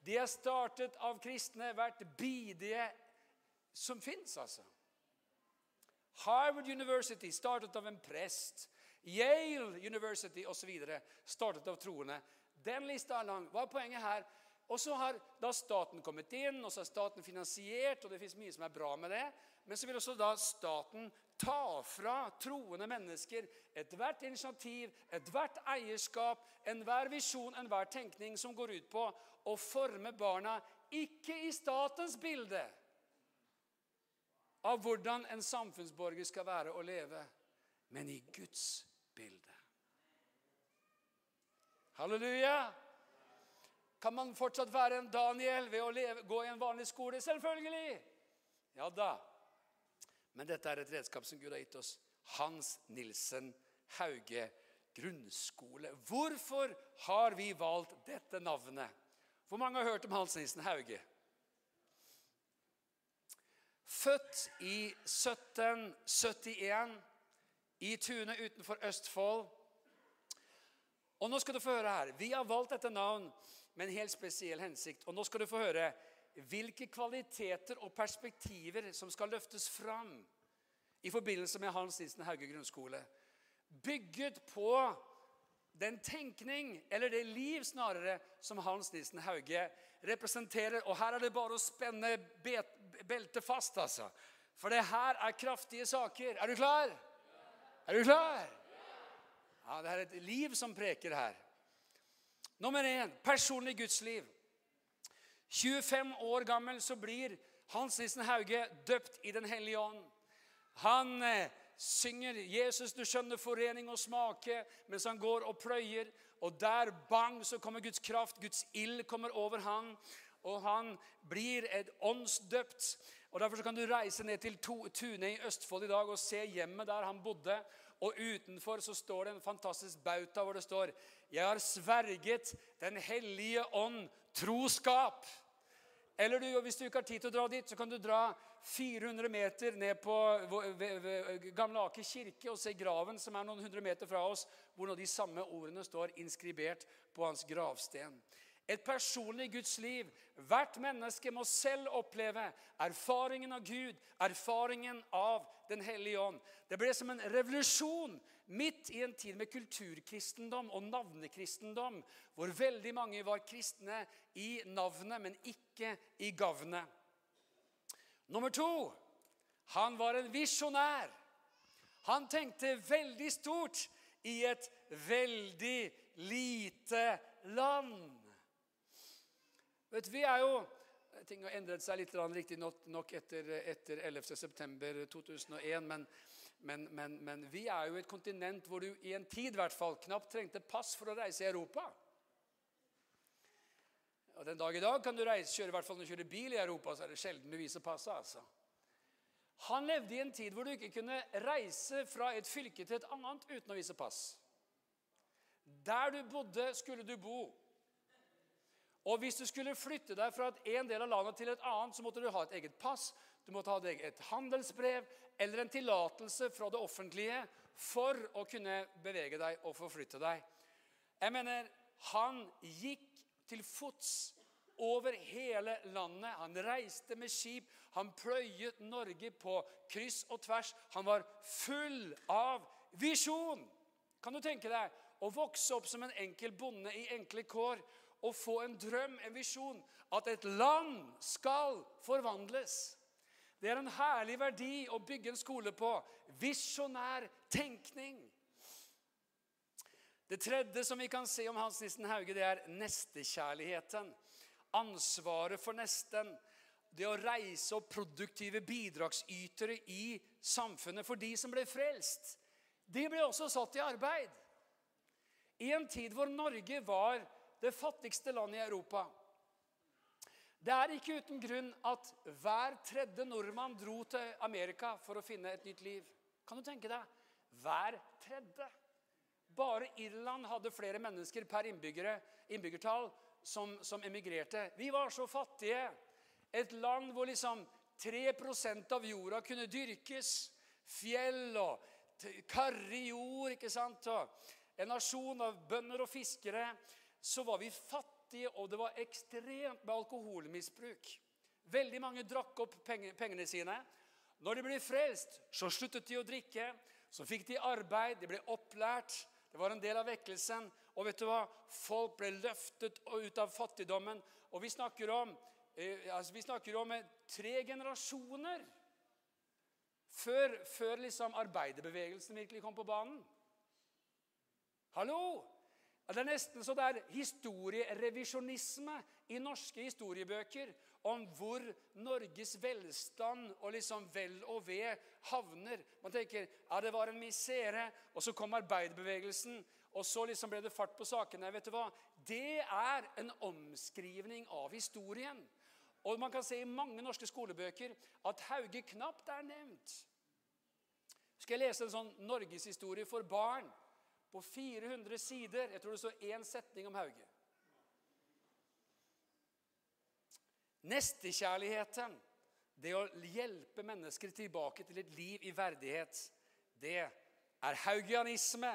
De er startet av kristne, hvert bidige som fins, altså. Harvard University startet av en prest. Yale University osv. startet av troende. Den lista er lang. Hva er poenget her? Og så har da staten kommet inn, og så er staten finansiert, og det fins mye som er bra med det. Men så vil også da staten ta fra troende mennesker ethvert initiativ, ethvert eierskap, enhver visjon, enhver tenkning som går ut på å forme barna ikke i statens bilde av hvordan en samfunnsborger skal være og leve, men i Guds bilde. Halleluja! Kan man fortsatt være en Daniel ved å leve, gå i en vanlig skole? Selvfølgelig! Ja da. Men dette er et redskap som Gud har gitt oss. Hans Nilsen Hauge grunnskole. Hvorfor har vi valgt dette navnet? Hvor mange har hørt om Hans Nilsen Hauge? Født i 1771 i Tune utenfor Østfold. Og nå skal du få høre her. Vi har valgt dette navn med en helt spesiell hensikt. Og nå skal du få høre hvilke kvaliteter og perspektiver som skal løftes fram i forbindelse med Hans Nilsen Hauge grunnskole. Bygget på den tenkning, eller det liv snarere, som Hans Nilsen Hauge representerer. Og her er det bare å spenne beltet fast, altså. For det her er kraftige saker. Er du klar? Er du klar? Ja, Det er et liv som preker her. Nummer én personlig gudsliv. 25 år gammel så blir Hans Nissen Hauge døpt i Den hellige ånd. Han eh, synger 'Jesus, du skjønner forening og smake', mens han går og pløyer. Og der, bang, så kommer Guds kraft. Guds ild kommer over han, og han blir et åndsdøpt. Og Derfor kan du reise ned til Tune i Østfold i dag og se hjemmet der han bodde. Og utenfor så står det en fantastisk bauta hvor det står 'Jeg har sverget Den hellige ånd troskap'. Eller du, hvis du ikke har tid til å dra dit, så kan du dra 400 meter ned på Gamle Aker kirke og se graven som er noen hundre meter fra oss, hvor nå de samme ordene står inskribert på hans gravsten. Et personlig Guds liv. Hvert menneske må selv oppleve erfaringen av Gud, erfaringen av Den hellige ånd. Det ble som en revolusjon midt i en tid med kulturkristendom og navnekristendom, hvor veldig mange var kristne i navnet, men ikke i gavnet. Nummer to han var en visjonær. Han tenkte veldig stort i et veldig lite land. Vet, vi er jo, Ting har endret seg litt riktignok etter, etter 11.9.2001. Men, men, men, men, vi er jo et kontinent hvor du i en tid hvert fall, knapt trengte pass for å reise i Europa. Og Den dag i dag kan du reise, kjøre, i hvert fall når du kjører bil i Europa, så er det sjelden du viser passet. altså. Han levde i en tid hvor du ikke kunne reise fra et fylke til et annet uten å vise pass. Der du bodde, skulle du bo. Og hvis du skulle flytte deg fra en del av landet til et annet, så måtte du ha et eget pass, du måtte ha et handelsbrev eller en tillatelse fra det offentlige for å kunne bevege deg og forflytte deg. Jeg mener, han gikk til fots over hele landet. Han reiste med skip. Han pløyet Norge på kryss og tvers. Han var full av visjon. Kan du tenke deg å vokse opp som en enkel bonde i enkle kår og få en drøm, en visjon, at et land skal forvandles. Det er en herlig verdi å bygge en skole på. Visjonær tenkning. Det tredje som vi kan se om Hans Nissen Hauge, det er nestekjærligheten. Ansvaret for nesten. Det å reise opp produktive bidragsytere i samfunnet for de som ble frelst. De ble også satt i arbeid. I en tid hvor Norge var det fattigste landet i Europa. Det er ikke uten grunn at hver tredje nordmann dro til Amerika for å finne et nytt liv. Kan du tenke deg? Hver tredje. Bare Irland hadde flere mennesker per innbyggertall som, som emigrerte. Vi var så fattige. Et land hvor liksom 3% av jorda kunne dyrkes. Fjell og karrig jord. ikke sant? Og en nasjon av bønder og fiskere så var vi fattige, og det var ekstremt med alkoholmisbruk. Veldig mange drakk opp pengene sine. Når de ble frelst, så sluttet de å drikke. Så fikk de arbeid, de ble opplært. Det var en del av vekkelsen. Og vet du hva? Folk ble løftet ut av fattigdommen. Og vi snakker om, eh, altså vi snakker om eh, tre generasjoner før, før liksom arbeiderbevegelsen virkelig kom på banen. Hallo! Det er nesten så det er historierevisjonisme i norske historiebøker om hvor Norges velstand og liksom vel og ve havner. Man tenker ja, det var en misere, og så kom arbeiderbevegelsen. Og så liksom ble det fart på sakene. vet du hva? Det er en omskrivning av historien. Og man kan se i mange norske skolebøker at Hauge knapt er nevnt. Skal jeg lese en sånn norgeshistorie for barn? På 400 sider. Jeg tror det står én setning om Hauge. Nestekjærligheten, det å hjelpe mennesker tilbake til et liv i verdighet, det er haugianisme.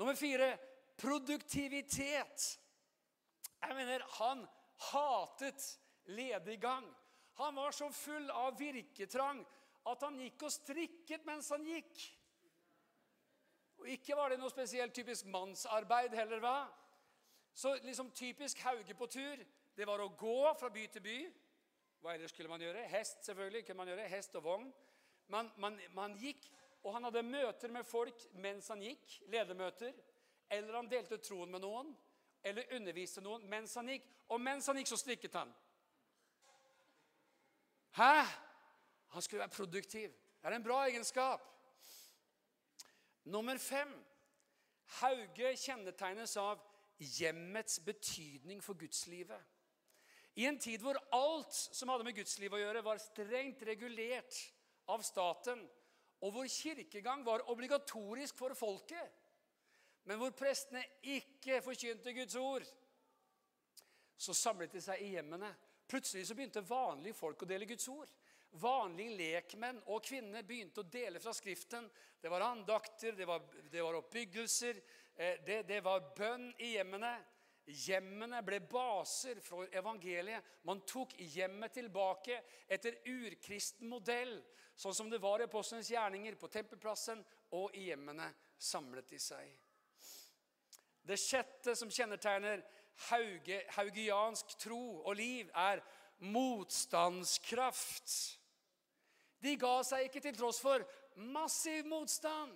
Nummer fire produktivitet. Jeg mener, han hatet lediggang. Han var så full av virketrang at han gikk og strikket mens han gikk. Og ikke var det noe spesielt typisk mannsarbeid heller, hva? Så liksom typisk Hauge på tur, det var å gå fra by til by. Hva ellers skulle man gjøre? Hest, selvfølgelig. kunne man gjøre, Hest og vogn. Man, man, man gikk, og han hadde møter med folk mens han gikk. Ledermøter. Eller han delte troen med noen. Eller underviste noen mens han gikk. Og mens han gikk, så strikket han. Hæ? Han skulle være produktiv. Det er en bra egenskap. Nummer fem. Hauge kjennetegnes av hjemmets betydning for gudslivet. I en tid hvor alt som hadde med gudslivet å gjøre, var strengt regulert av staten, og hvor kirkegang var obligatorisk for folket, men hvor prestene ikke forkynte Guds ord, så samlet de seg i hjemmene. Plutselig så begynte vanlige folk å dele Guds ord. Vanlige lekmenn og -kvinner begynte å dele fra Skriften. Det var andakter, det var, det var oppbyggelser, eh, det, det var bønn i hjemmene. Hjemmene ble baser for evangeliet. Man tok hjemmet tilbake etter urkristen modell, sånn som det var i apostlenes gjerninger, på tempelplassen og i hjemmene samlet de seg. Det sjette som kjennetegner hauge, haugiansk tro og liv, er motstandskraft. De ga seg ikke til tross for massiv motstand.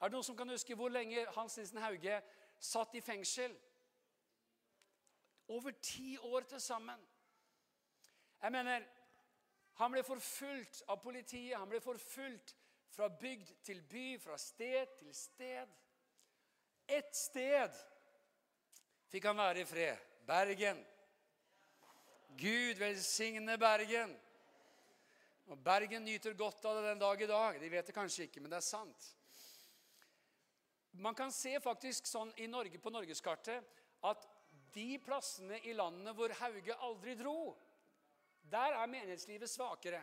Er det noen som kan huske hvor lenge Hans Nissen Hauge satt i fengsel? Over ti år til sammen. Jeg mener, Han ble forfulgt av politiet. Han ble forfulgt fra bygd til by, fra sted til sted. Ett sted fikk han være i fred. Bergen. Gud velsigne Bergen. Og Bergen nyter godt av det den dag i dag. De vet det kanskje ikke, men det er sant. Man kan se faktisk sånn i Norge på norgeskartet at de plassene i landet hvor Hauge aldri dro, der er menighetslivet svakere.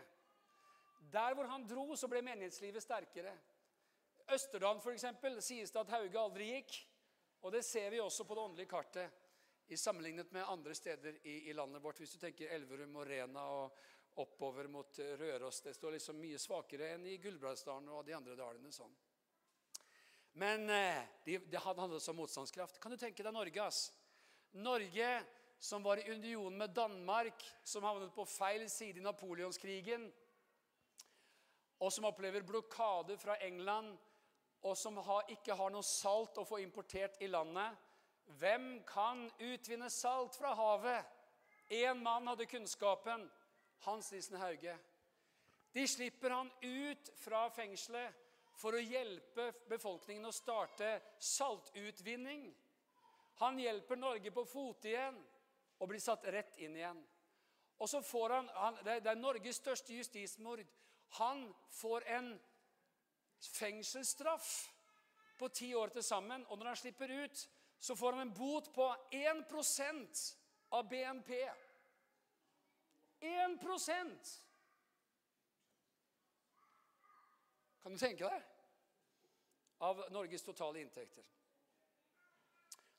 Der hvor han dro, så ble menighetslivet sterkere. Østerdalen eksempel, sies det at Hauge aldri gikk. Og det ser vi også på det åndelige kartet i sammenlignet med andre steder i, i landet vårt. Hvis du tenker Elverum og Rena og oppover mot Røros. Det står liksom mye svakere enn i Gulbrandsdalen og de andre dalene. sånn. Men eh, det de handlet om motstandskraft. Kan du tenke deg Norge? ass? Norge som var i union med Danmark, som havnet på feil side i napoleonskrigen, og som opplever blokade fra England, og som har, ikke har noe salt å få importert i landet. Hvem kan utvinne salt fra havet? Én mann hadde kunnskapen. Hans Nissen Hauge. De slipper han ut fra fengselet for å hjelpe befolkningen å starte saltutvinning. Han hjelper Norge på fote igjen og blir satt rett inn igjen. Og så får han, han Det er Norges største justismord. Han får en fengselsstraff på ti år til sammen. Og når han slipper ut, så får han en bot på 1% av BNP. 1% Kan du tenke deg? Av Norges totale inntekter.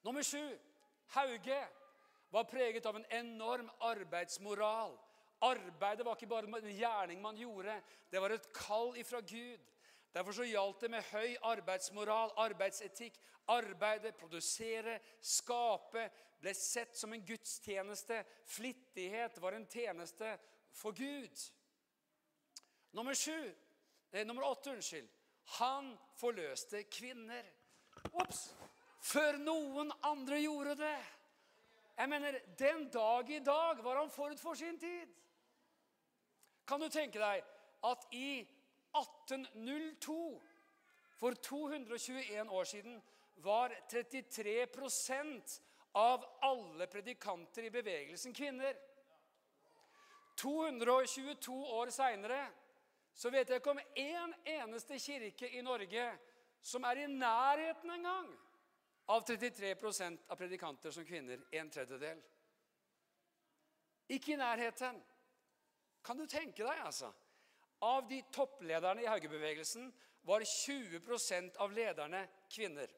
Nummer sju. Hauge var preget av en enorm arbeidsmoral. Arbeidet var ikke bare en gjerning man gjorde, det var et kall ifra Gud. Derfor så gjaldt det med høy arbeidsmoral, arbeidsetikk. Arbeide, produsere, skape ble sett som en gudstjeneste. Flittighet var en tjeneste for Gud. Nummer sju, eh, nummer åtte, unnskyld. Han forløste kvinner. Ops! Før noen andre gjorde det. Jeg mener, Den dag i dag var han forut for sin tid. Kan du tenke deg at i 1802, for 221 år siden, var 33 av alle predikanter i bevegelsen kvinner. 222 år seinere så vet jeg ikke om én eneste kirke i Norge som er i nærheten engang av 33% av predikanter som kvinner. En tredjedel. Ikke i nærheten. Kan du tenke deg, altså? Av de topplederne i Haugebevegelsen var 20% av lederne kvinner.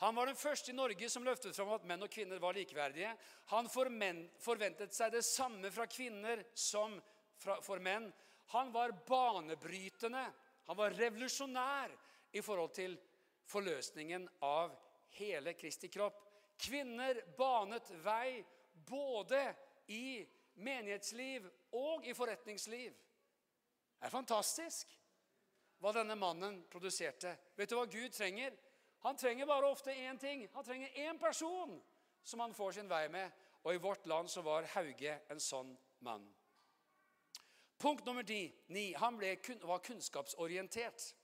Han var den første i Norge som løftet fram at menn og kvinner var likeverdige. Han forventet seg det samme fra kvinner som for menn. Han var banebrytende. Han var revolusjonær i forhold til forløsningen av hele Kristi kropp. Kvinner banet vei både i menighetsliv og i forretningsliv. Det er fantastisk hva denne mannen produserte. Vet du hva Gud trenger? Han trenger bare ofte én ting. Han trenger én person som han får sin vei med. Og i vårt land så var Hauge en sånn mann. Punkt nummer ni han ble, var kunnskapsorientert.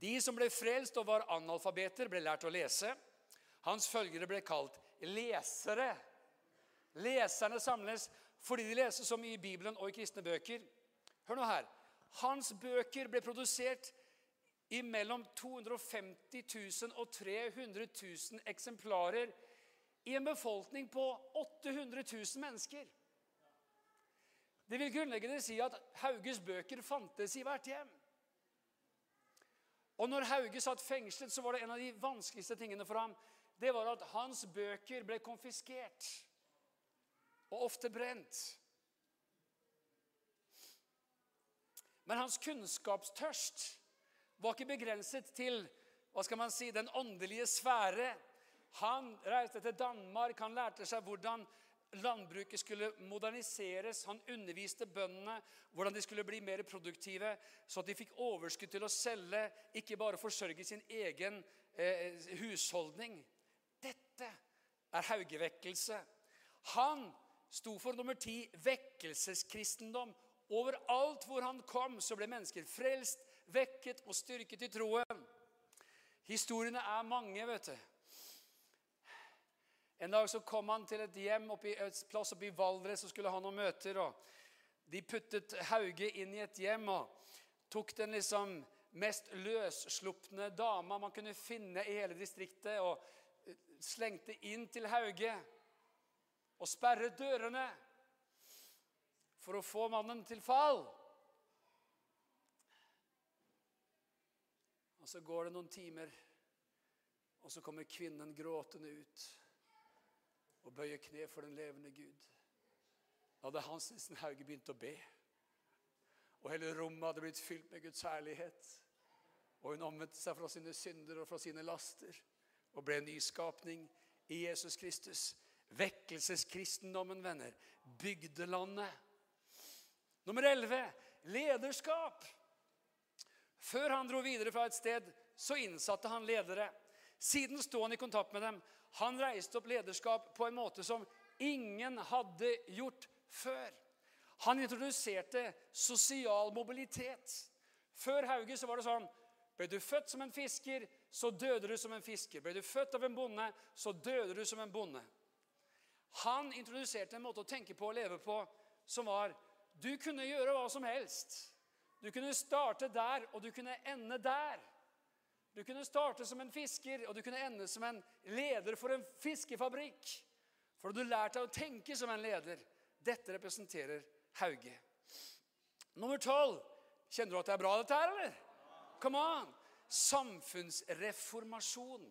De som ble frelst og var analfabeter, ble lært å lese. Hans følgere ble kalt lesere. Leserne samles fordi de leser så mye i Bibelen og i kristne bøker. Hør nå her. Hans bøker ble produsert i mellom 250 000 og 300 000 eksemplarer i en befolkning på 800 000 mennesker. Det vil grunnleggende si at Hauges bøker fantes i hvert hjem. Og når Hauge satt fengslet, så var det en av de vanskeligste tingene for ham det var at hans bøker ble konfiskert og ofte brent. Men hans kunnskapstørst var ikke begrenset til hva skal man si, den åndelige sfære. Han reiste til Danmark, han lærte seg hvordan landbruket skulle moderniseres. Han underviste bøndene hvordan de skulle bli mer produktive, så at de fikk overskudd til å selge, ikke bare forsørge sin egen eh, husholdning. Dette er haugevekkelse. Han sto for nummer ti vekkelseskristendom. Overalt hvor han kom, så ble mennesker frelst, vekket og styrket i troen. Historiene er mange, vet du. En dag så kom han til et hjem oppi, et plass oppe i Valdres og skulle ha noen møter. og De puttet Hauge inn i et hjem og tok den liksom mest løsslupne dama man kunne finne i hele distriktet, og eh, slengte inn til Hauge og sperret dørene for å få mannen til fall. Og Så går det noen timer, og så kommer kvinnen gråtende ut og bøyer kne for den levende Gud. Da hadde Hans Nissen Hauge begynt å be. Og hele rommet hadde blitt fylt med Guds herlighet. Og hun omvendte seg fra sine synder og fra sine laster og ble en nyskapning i Jesus Kristus. Vekkelseskristendommen, venner. Bygdelandet. Nummer 11 lederskap. Før han dro videre fra et sted, så innsatte han ledere. Siden sto han i kontakt med dem. Han reiste opp lederskap på en måte som ingen hadde gjort før. Han introduserte sosial mobilitet. Før Hauge så var det sånn Ble du født som en fisker, så døde du som en fisker. Ble du født av en bonde, så døde du som en bonde. Han introduserte en måte å tenke på og leve på som var Du kunne gjøre hva som helst. Du kunne starte der, og du kunne ende der. Du kunne starte som en fisker, og du kunne ende som en leder for en fiskefabrikk. For du lærte deg å tenke som en leder. Dette representerer Hauge. Nummer tolv. Kjenner du at det er bra, dette her, eller? Come on! Samfunnsreformasjon.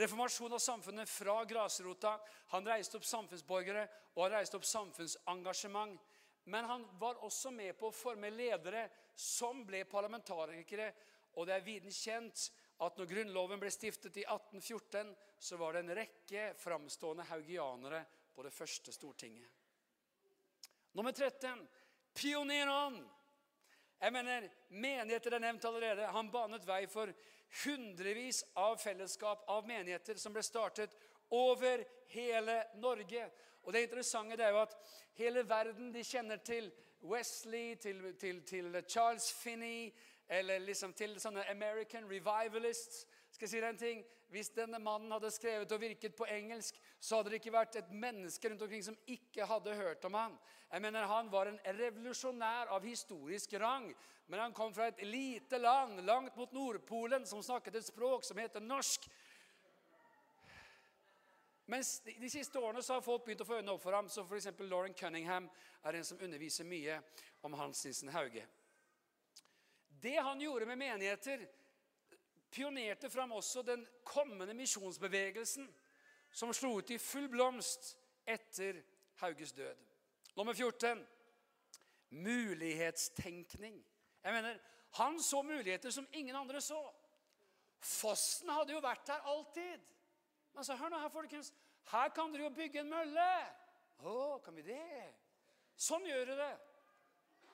Reformasjon av samfunnet fra grasrota. Han reiste opp samfunnsborgere og han reiste opp samfunnsengasjement. Men han var også med på å forme ledere som ble parlamentarikere og det er viden kjent at når Grunnloven ble stiftet i 1814, så var det en rekke framstående haugianere på det første Stortinget. Nummer 13 Pioneren. Jeg mener, Menigheter er nevnt allerede. Han banet vei for hundrevis av fellesskap av menigheter som ble startet over hele Norge. Og det interessante det er jo at hele verden de kjenner til Wesley, til, til, til Charles Finney, eller liksom til sånne American revivalists. Skal jeg si en ting? Hvis denne mannen hadde skrevet og virket på engelsk, så hadde det ikke vært et menneske rundt omkring som ikke hadde hørt om han. Jeg mener, Han var en revolusjonær av historisk rang. Men han kom fra et lite land langt mot Nordpolen som snakket et språk som heter norsk. Mens De siste årene så har folk begynt å få øynene opp for ham. så F.eks. Lauren Cunningham er en som underviser mye om Hans Nissen Hauge. Det han gjorde med menigheter, pionerte fram også den kommende misjonsbevegelsen, som slo ut i full blomst etter Hauges død. Nummer 14 mulighetstenkning. Jeg mener, Han så muligheter som ingen andre så. Fossen hadde jo vært der alltid. Men så hør nå her, folkens. Her kan dere jo bygge en mølle. Å, kan vi det? Sånn gjør du det.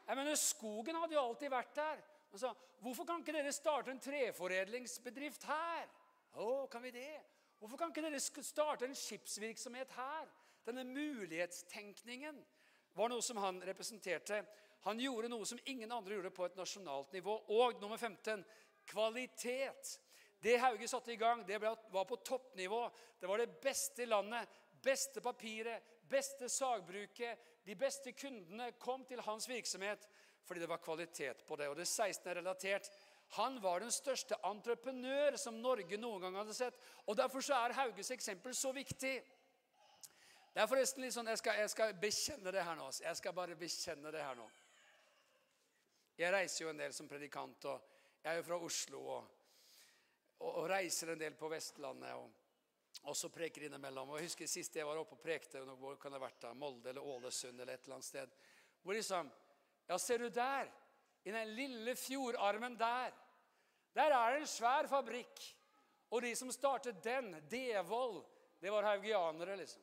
Jeg mener, Skogen hadde jo alltid vært der. Sa, 'Hvorfor kan ikke dere starte en treforedlingsbedrift her?' 'Å, kan vi det?' 'Hvorfor kan ikke dere starte en skipsvirksomhet her?' Denne mulighetstenkningen var noe som han representerte. Han gjorde noe som ingen andre gjorde på et nasjonalt nivå. Og nummer 15 kvalitet. Det Hauge satte i gang, det var på toppnivå. Det var det beste i landet. Beste papiret, beste sagbruket, de beste kundene kom til hans virksomhet fordi det var kvalitet på det. Og det 16 er relatert. Han var den største entreprenør som Norge noen gang hadde sett. Og Derfor så er Hauges eksempel så viktig. Det er forresten litt sånn, jeg skal, jeg skal bekjenne det her nå. Jeg skal bare bekjenne det her nå. Jeg reiser jo en del som predikant, og jeg er jo fra Oslo og, og, og reiser en del på Vestlandet. og, og så preker innimellom. Og jeg husker Sist jeg var oppe og prekte, hvor kan det ha vært da, Molde eller Ålesund eller et eller annet sted. Hvor liksom Ja, ser du der? I den lille fjordarmen der. Der er det en svær fabrikk. Og de som startet den, Devold, det var haugianere, liksom.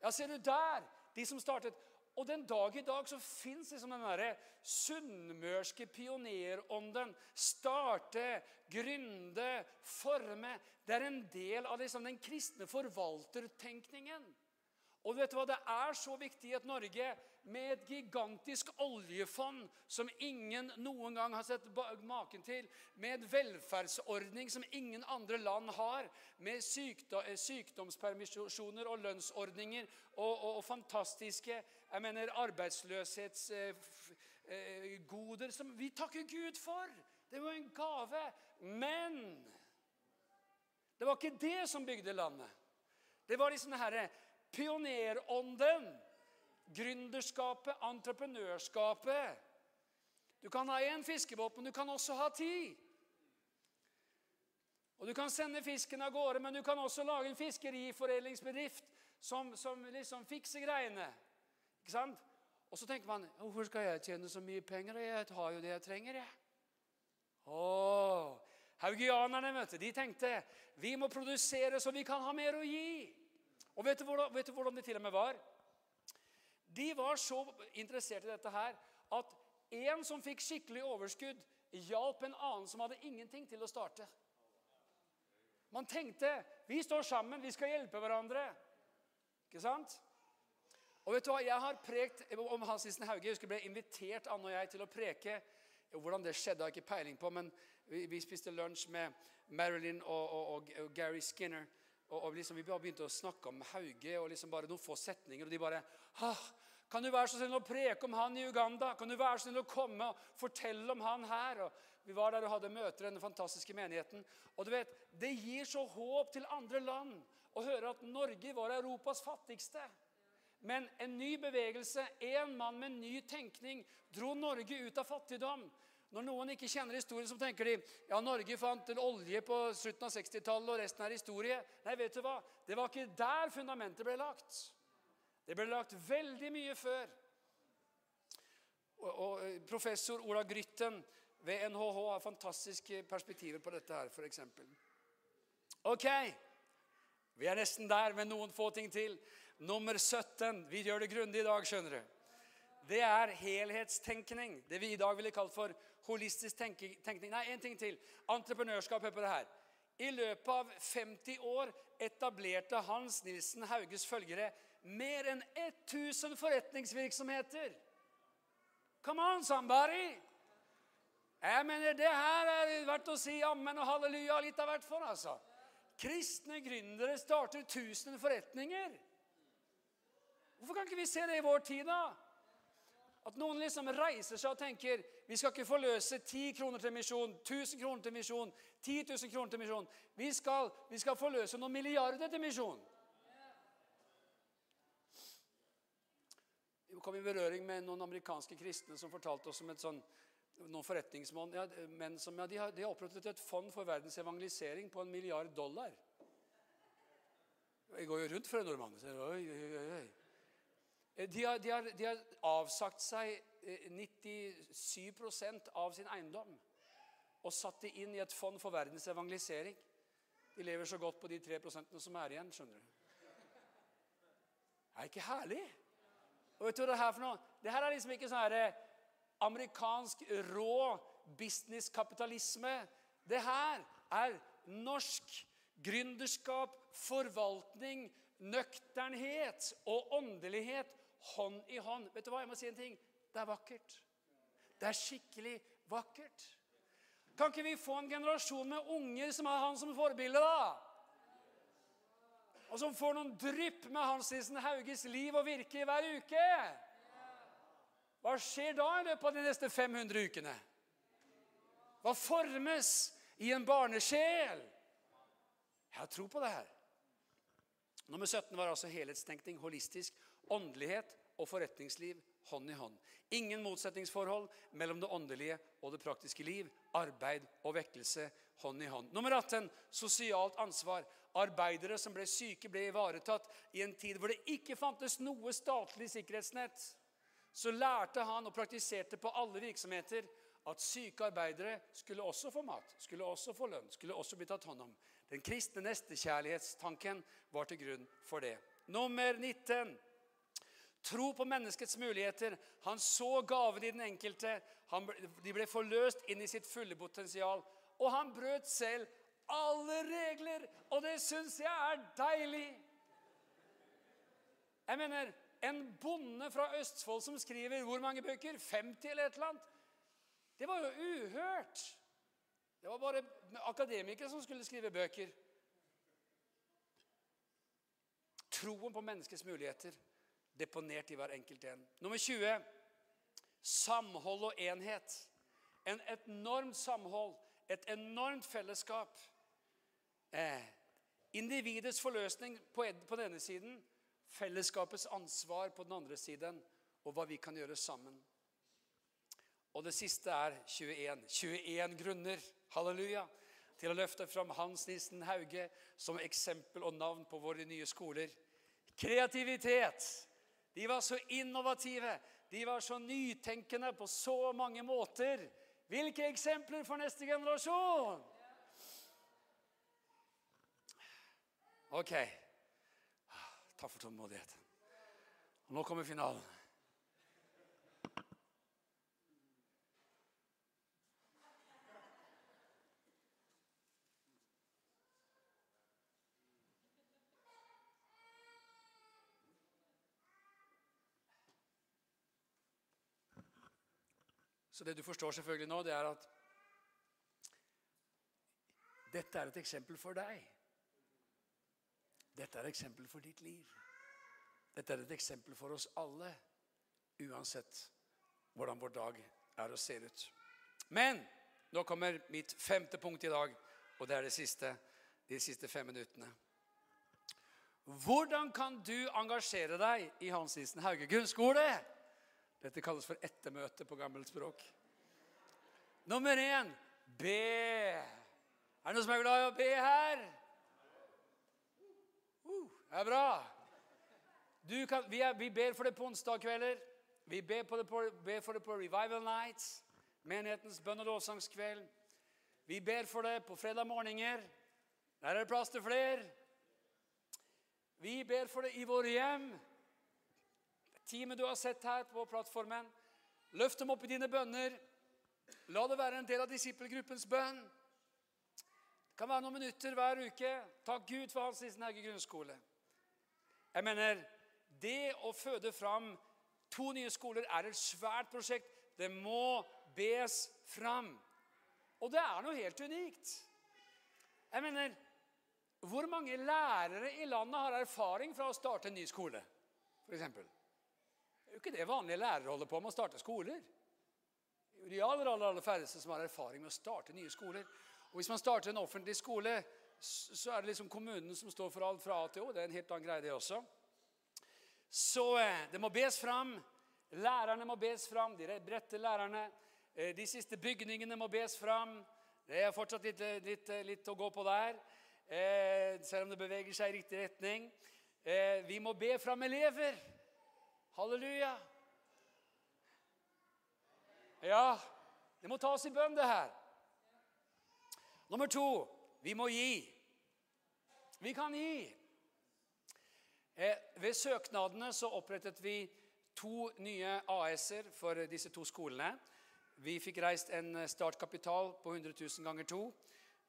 Ja, ser du der! De som startet og den dag i dag så fins liksom den derre sunnmørske pionerånden. Starte, gründe, forme. Det er en del av liksom den kristne forvaltertenkningen. Og vet du hva? Det er så viktig at Norge, med et gigantisk oljefond som ingen noen gang har sett maken til, med en velferdsordning som ingen andre land har, med eh, sykdomspermisjoner og lønnsordninger og, og, og fantastiske jeg mener, arbeidsløshetsgoder eh, som vi takker Gud for. Det var en gave. Men det var ikke det som bygde landet. Det var liksom herre pionerånden, gründerskapet, entreprenørskapet. Du kan ha én fiskebåt, men du kan også ha ti. Og Du kan sende fisken av gårde, men du kan også lage en fiskeriforedlingsbedrift som, som liksom fikser greiene. Ikke sant? Og så tenker man hvorfor skal jeg tjene så mye penger? Jeg har jo det jeg trenger. jeg. Åh, Haugianerne vet du, de tenkte vi må produsere så vi kan ha mer å gi. Og vet du, hvordan, vet du hvordan det til og med var? De var så interessert i dette her at en som fikk skikkelig overskudd, hjalp en annen som hadde ingenting til å starte. Man tenkte vi står sammen, vi skal hjelpe hverandre. Ikke sant? Og vet du hva, Jeg har prekt om Hans Nissen Hauge. Jeg husker ble invitert Anne og jeg til å preke. Hvordan det skjedde, har jeg ikke peiling på, men vi, vi spiste lunsj med Marilyn og, og, og, Gary Skinner. Og, og liksom, Vi begynte å snakke om Hauge og liksom bare noen få setninger. Og de bare Kan du være så snill å preke om han i Uganda? Kan du være så snill å komme og fortelle om han her? Og vi var der og hadde møter i denne fantastiske menigheten. Og du vet, Det gir så håp til andre land å høre at Norge var Europas fattigste. Men en ny bevegelse, en mann med ny tenkning, dro Norge ut av fattigdom. Når noen ikke kjenner historien, så tenker de ja, Norge fant olje på slutten av 60-tallet, og resten er historie. Nei, vet du hva? Det var ikke der fundamentet ble lagt. Det ble lagt veldig mye før. Og, og eh, Professor Ola Grytten ved NHH har fantastiske perspektiver på dette her, f.eks. Ok, vi er nesten der med noen få ting til. Nummer 17. Vi gjør det grundig i dag, skjønner du det er helhetstenkning. Det vi i dag ville kalt for holistisk tenkning. Nei, en ting til. Entreprenørskap. Hør på det her. I løpet av 50 år etablerte Hans Nilsen Hauges følgere mer enn 1000 forretningsvirksomheter. Come on, somebody! Jeg mener, Det her er verdt å si ammen og halleluja litt av hvert for. altså. Kristne gründere starter 1000 forretninger. Hvorfor kan ikke vi se det i vår tid, da? At noen liksom reiser seg og tenker vi skal ikke forløse 10 kroner til misjon, 1000 kroner til misjon, 10 000 kroner til misjon. Vi skal, vi skal forløse noen milliarder til misjon. Vi kom i berøring med noen amerikanske kristne som fortalte oss om et sånn, noen forretningsmenn ja, som ja, de har, de har opprettet et fond for verdens evangelisering på en milliard dollar. Jeg går jo rundt for en nordmann. Oi, oi, oi. Eh, de har, de, har, de har, avsagt seg 97 eh, av sin eiendom og satt det inn i et fond for verdens evangelisering. De lever så godt på de 3 som er igjen. skjønner du. Det er ikke herlig? Og vet du hva Det her for noe? Det her er liksom ikke sånn eh, amerikansk rå businesskapitalisme. Det her er norsk gründerskap, forvaltning, nøkternhet og åndelighet hånd i hånd. Vet du hva, jeg må si en ting. Det er vakkert. Det er skikkelig vakkert. Kan ikke vi få en generasjon med unger som har han som forbilde, da? Og som får noen drypp med Hans Nissen Hauges liv og virke hver uke? Hva skjer da i løpet av de neste 500 ukene? Hva formes i en barnesjel? Jeg har tro på det her. Nummer 17 var altså helhetstenkning, holistisk, åndelighet og forretningsliv hånd i hånd. Ingen motsetningsforhold mellom det åndelige og det praktiske liv. Arbeid og vekkelse hånd i hånd. Nummer 18 sosialt ansvar. Arbeidere som ble syke, ble ivaretatt i en tid hvor det ikke fantes noe statlig sikkerhetsnett. Så lærte han og praktiserte på alle virksomheter at syke arbeidere skulle også få mat, skulle også få lønn, skulle også bli tatt hånd om. Den kristne nestekjærlighetstanken var til grunn for det. Nummer 19. Tro på menneskets muligheter. Han så gaven i den enkelte. Han, de ble forløst inn i sitt fulle potensial. Og han brøt selv alle regler, og det syns jeg er deilig. Jeg mener, En bonde fra Østfold som skriver hvor mange bøker? 50 eller et eller annet? Det var jo uhørt. Det var bare akademikere som skulle skrive bøker. Troen på menneskets muligheter deponert i hver enkelt en. Nummer 20 samhold og enhet. En enormt samhold, et enormt fellesskap. Eh, individets forløsning på, på denne siden, fellesskapets ansvar på den andre siden, og hva vi kan gjøre sammen. Og det siste er 21. 21 grunner halleluja, til å løfte fram Hans Nissen Hauge som eksempel og navn på våre nye skoler. Kreativitet. De var så innovative. De var så nytenkende på så mange måter. Hvilke eksempler for neste generasjon? Ok. Takk for tålmodigheten. Nå kommer finalen. Så det du forstår selvfølgelig nå, det er at dette er et eksempel for deg. Dette er et eksempel for ditt liv. Dette er et eksempel for oss alle, uansett hvordan vår dag er og ser ut. Men nå kommer mitt femte punkt i dag, og det er det siste, de siste fem minuttene. Hvordan kan du engasjere deg i Hans Nissen Hauge grunnskole? Dette kalles for ettermøte på gammelt språk. Nummer én be. Er det noen som er glad i å be her? Uh, det er bra. Kan, vi, er, vi, ber for det på onsdagskvelder. Vi ber, det på, ber, for det på Revival Nights, menighetens bønn- og lovsangskveld. Vi ber for det på fredag morgener. Der er det plass til flere. Vi ber for det i våre hjem teamet du har sett her på plattformen. Løft dem opp i dine bønner. La det være en del av disippelgruppens bønn. Det kan være noen minutter hver uke. Takk Gud for Hans Nissen Hauge grunnskole. Jeg mener, det å føde fram to nye skoler er et svært prosjekt. Det må bes fram. Og det er noe helt unikt. Jeg mener, Hvor mange lærere i landet har erfaring fra å starte en ny skole? For eksempel? Det er jo ikke det vanlige lærere holder på med å starte skoler. Er de aller, aller, aller færreste som har erfaring med å starte nye skoler. Og Hvis man starter en offentlig skole, så er det liksom kommunen som står for alt fra A til Å. Det er en helt annen greie, det også. Så eh, det må bes fram. Lærerne må bes fram, de rette lærerne. Eh, de siste bygningene må bes fram. Det er fortsatt litt, eh, litt, litt å gå på der, selv om det beveger seg i riktig retning. Vi må be fram elever. Halleluja. Ja, det må tas i bønn, det her. Nummer to vi må gi. Vi kan gi. Eh, ved søknadene så opprettet vi to nye AS-er for disse to skolene. Vi fikk reist en startkapital på 100 000 ganger to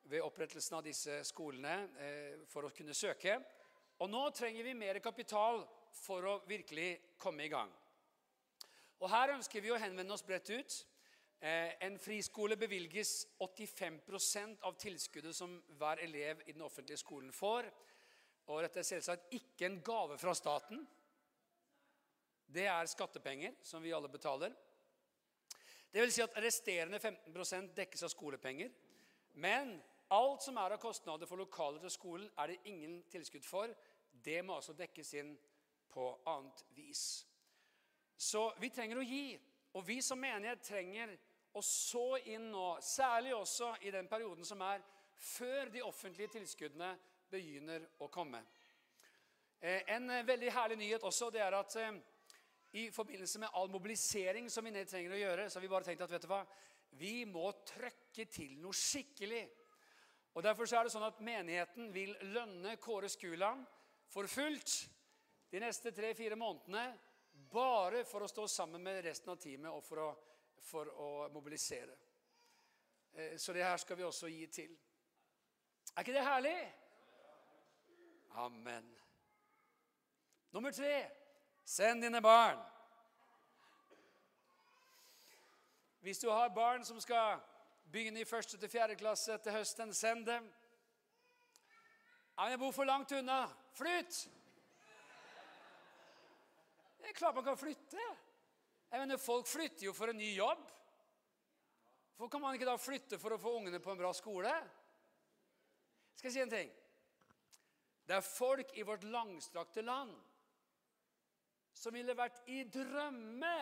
ved opprettelsen av disse skolene eh, for å kunne søke. Og nå trenger vi mer kapital for å virkelig komme i gang. Og Her ønsker vi å henvende oss bredt ut. Eh, en friskole bevilges 85% av tilskuddet som hver elev i den offentlige skolen får. Og dette er selvsagt ikke en gave fra staten. Det er skattepenger som vi alle betaler. Det vil si at resterende 15% dekkes av skolepenger. Men alt som er av kostnader for lokaler til skolen, er det ingen tilskudd for. Det må altså dekkes inn på annet vis. Så vi trenger å gi. Og vi som menighet trenger å så inn nå, særlig også i den perioden som er før de offentlige tilskuddene begynner å komme. Eh, en eh, veldig herlig nyhet også det er at eh, i forbindelse med all mobilisering som vi trenger å gjøre, så har vi bare tenkt at vet du hva, vi må trøkke til noe skikkelig. Og Derfor så er det sånn at menigheten vil lønne Kåre Skuland for fullt de neste tre-fire månedene bare for å stå sammen med resten av teamet og for å, for å mobilisere. Eh, så det her skal vi også gi til. Er ikke det herlig? Amen. Nummer tre send dine barn. Hvis du har barn som skal begynne i første til fjerde klasse til høsten, send dem. Jeg bor for langt unna. Flytt! Det er klart man kan flytte. Jeg mener, Folk flytter jo for en ny jobb. Hvorfor kan man ikke da flytte for å få ungene på en bra skole? Skal jeg si en ting? Det er folk i vårt langstrakte land som ville vært i drømme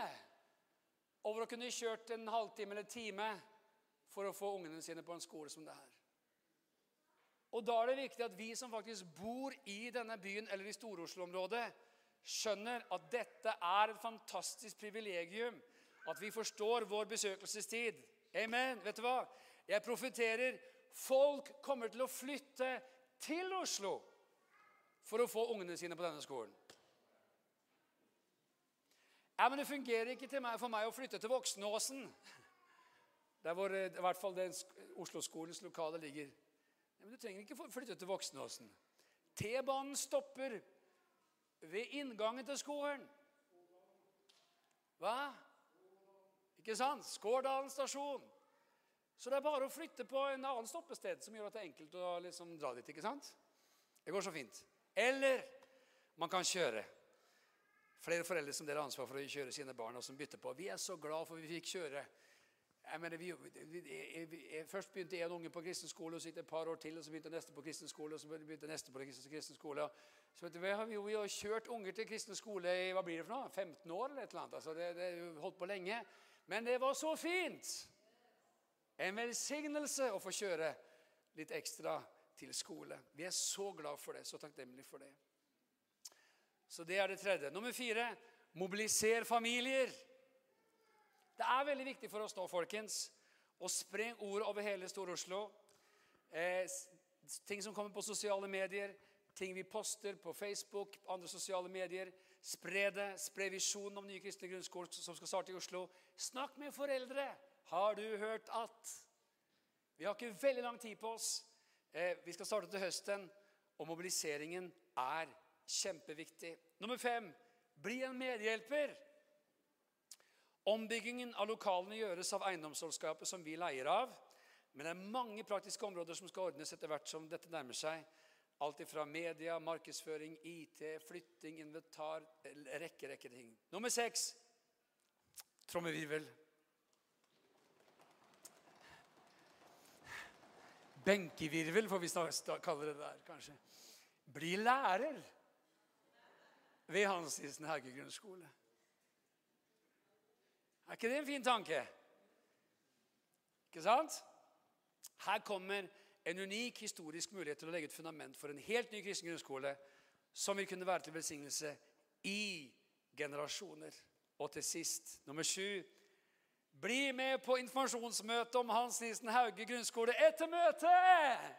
over å kunne kjørt en halvtime eller time for å få ungene sine på en skole som det her. Og Da er det viktig at vi som faktisk bor i denne byen eller i Stor-Oslo-området, skjønner at dette er et fantastisk privilegium. At vi forstår vår besøkelsestid. Amen. Vet du hva? Jeg profeterer folk kommer til å flytte til Oslo for å få ungene sine på denne skolen. Ja, men Det fungerer ikke meg, for meg å flytte til Voksenåsen. Der hvor i hvert fall Oslo-skolens lokale ligger. Ja, men Du trenger ikke flytte til Voksenåsen. T-banen stopper ved inngangen til skolen. Hva? Ikke sant? Skårdalen stasjon. Så det er bare å flytte på en annen stoppested som gjør at det er enkelt å liksom dra dit. ikke sant? Det går så fint. Eller man kan kjøre. Flere foreldre som deler ansvar for å kjøre sine barn, og som bytter på. Vi er så glad for vi fikk kjøre. Jeg mener, vi, vi, vi, først begynte en unge på kristen skole, og så gikk det et par år til, og så begynte neste på kristen skole, og så begynte neste på kristen skole. Så vet du, vi, har, vi har kjørt unger til kristen skole i hva blir det for noe? 15 år eller et eller annet. Altså, det, det holdt på lenge. Men det var så fint! En velsignelse å få kjøre litt ekstra til skole. Vi er så glad for det, så takknemlige for det. Så det er det tredje. Nummer fire mobiliser familier. Det er veldig viktig for oss nå, folkens, å spre ord over hele Stor-Oslo. Eh, ting som kommer på sosiale medier, ting vi poster på Facebook, andre sosiale medier. Spre det. Spre visjonen om nye kristne grunnskoler som skal starte i Oslo. Snakk med foreldre. Har du hørt at? Vi har ikke veldig lang tid på oss. Eh, vi skal starte til høsten, og mobiliseringen er Kjempeviktig. Nummer fem bli en medhjelper. Ombyggingen av lokalene gjøres av eiendomsselskapet som vi leier av. Men det er mange praktiske områder som skal ordnes etter hvert som dette nærmer seg. Alt fra media, markedsføring, IT, flytting, inventar Rekke, rekke ting. Nummer seks trommevirvel. Benkevirvel får vi kalle det der, kanskje. Bli lærer ved Hans Isen Hauge grunnskole. Er ikke det en fin tanke? Ikke sant? Her kommer en unik historisk mulighet til å legge et fundament for en helt ny kristen grunnskole som vil kunne være til velsignelse i generasjoner. Og til sist, nummer sju Bli med på informasjonsmøte om Hans Nilsen Hauge grunnskole etter møtet!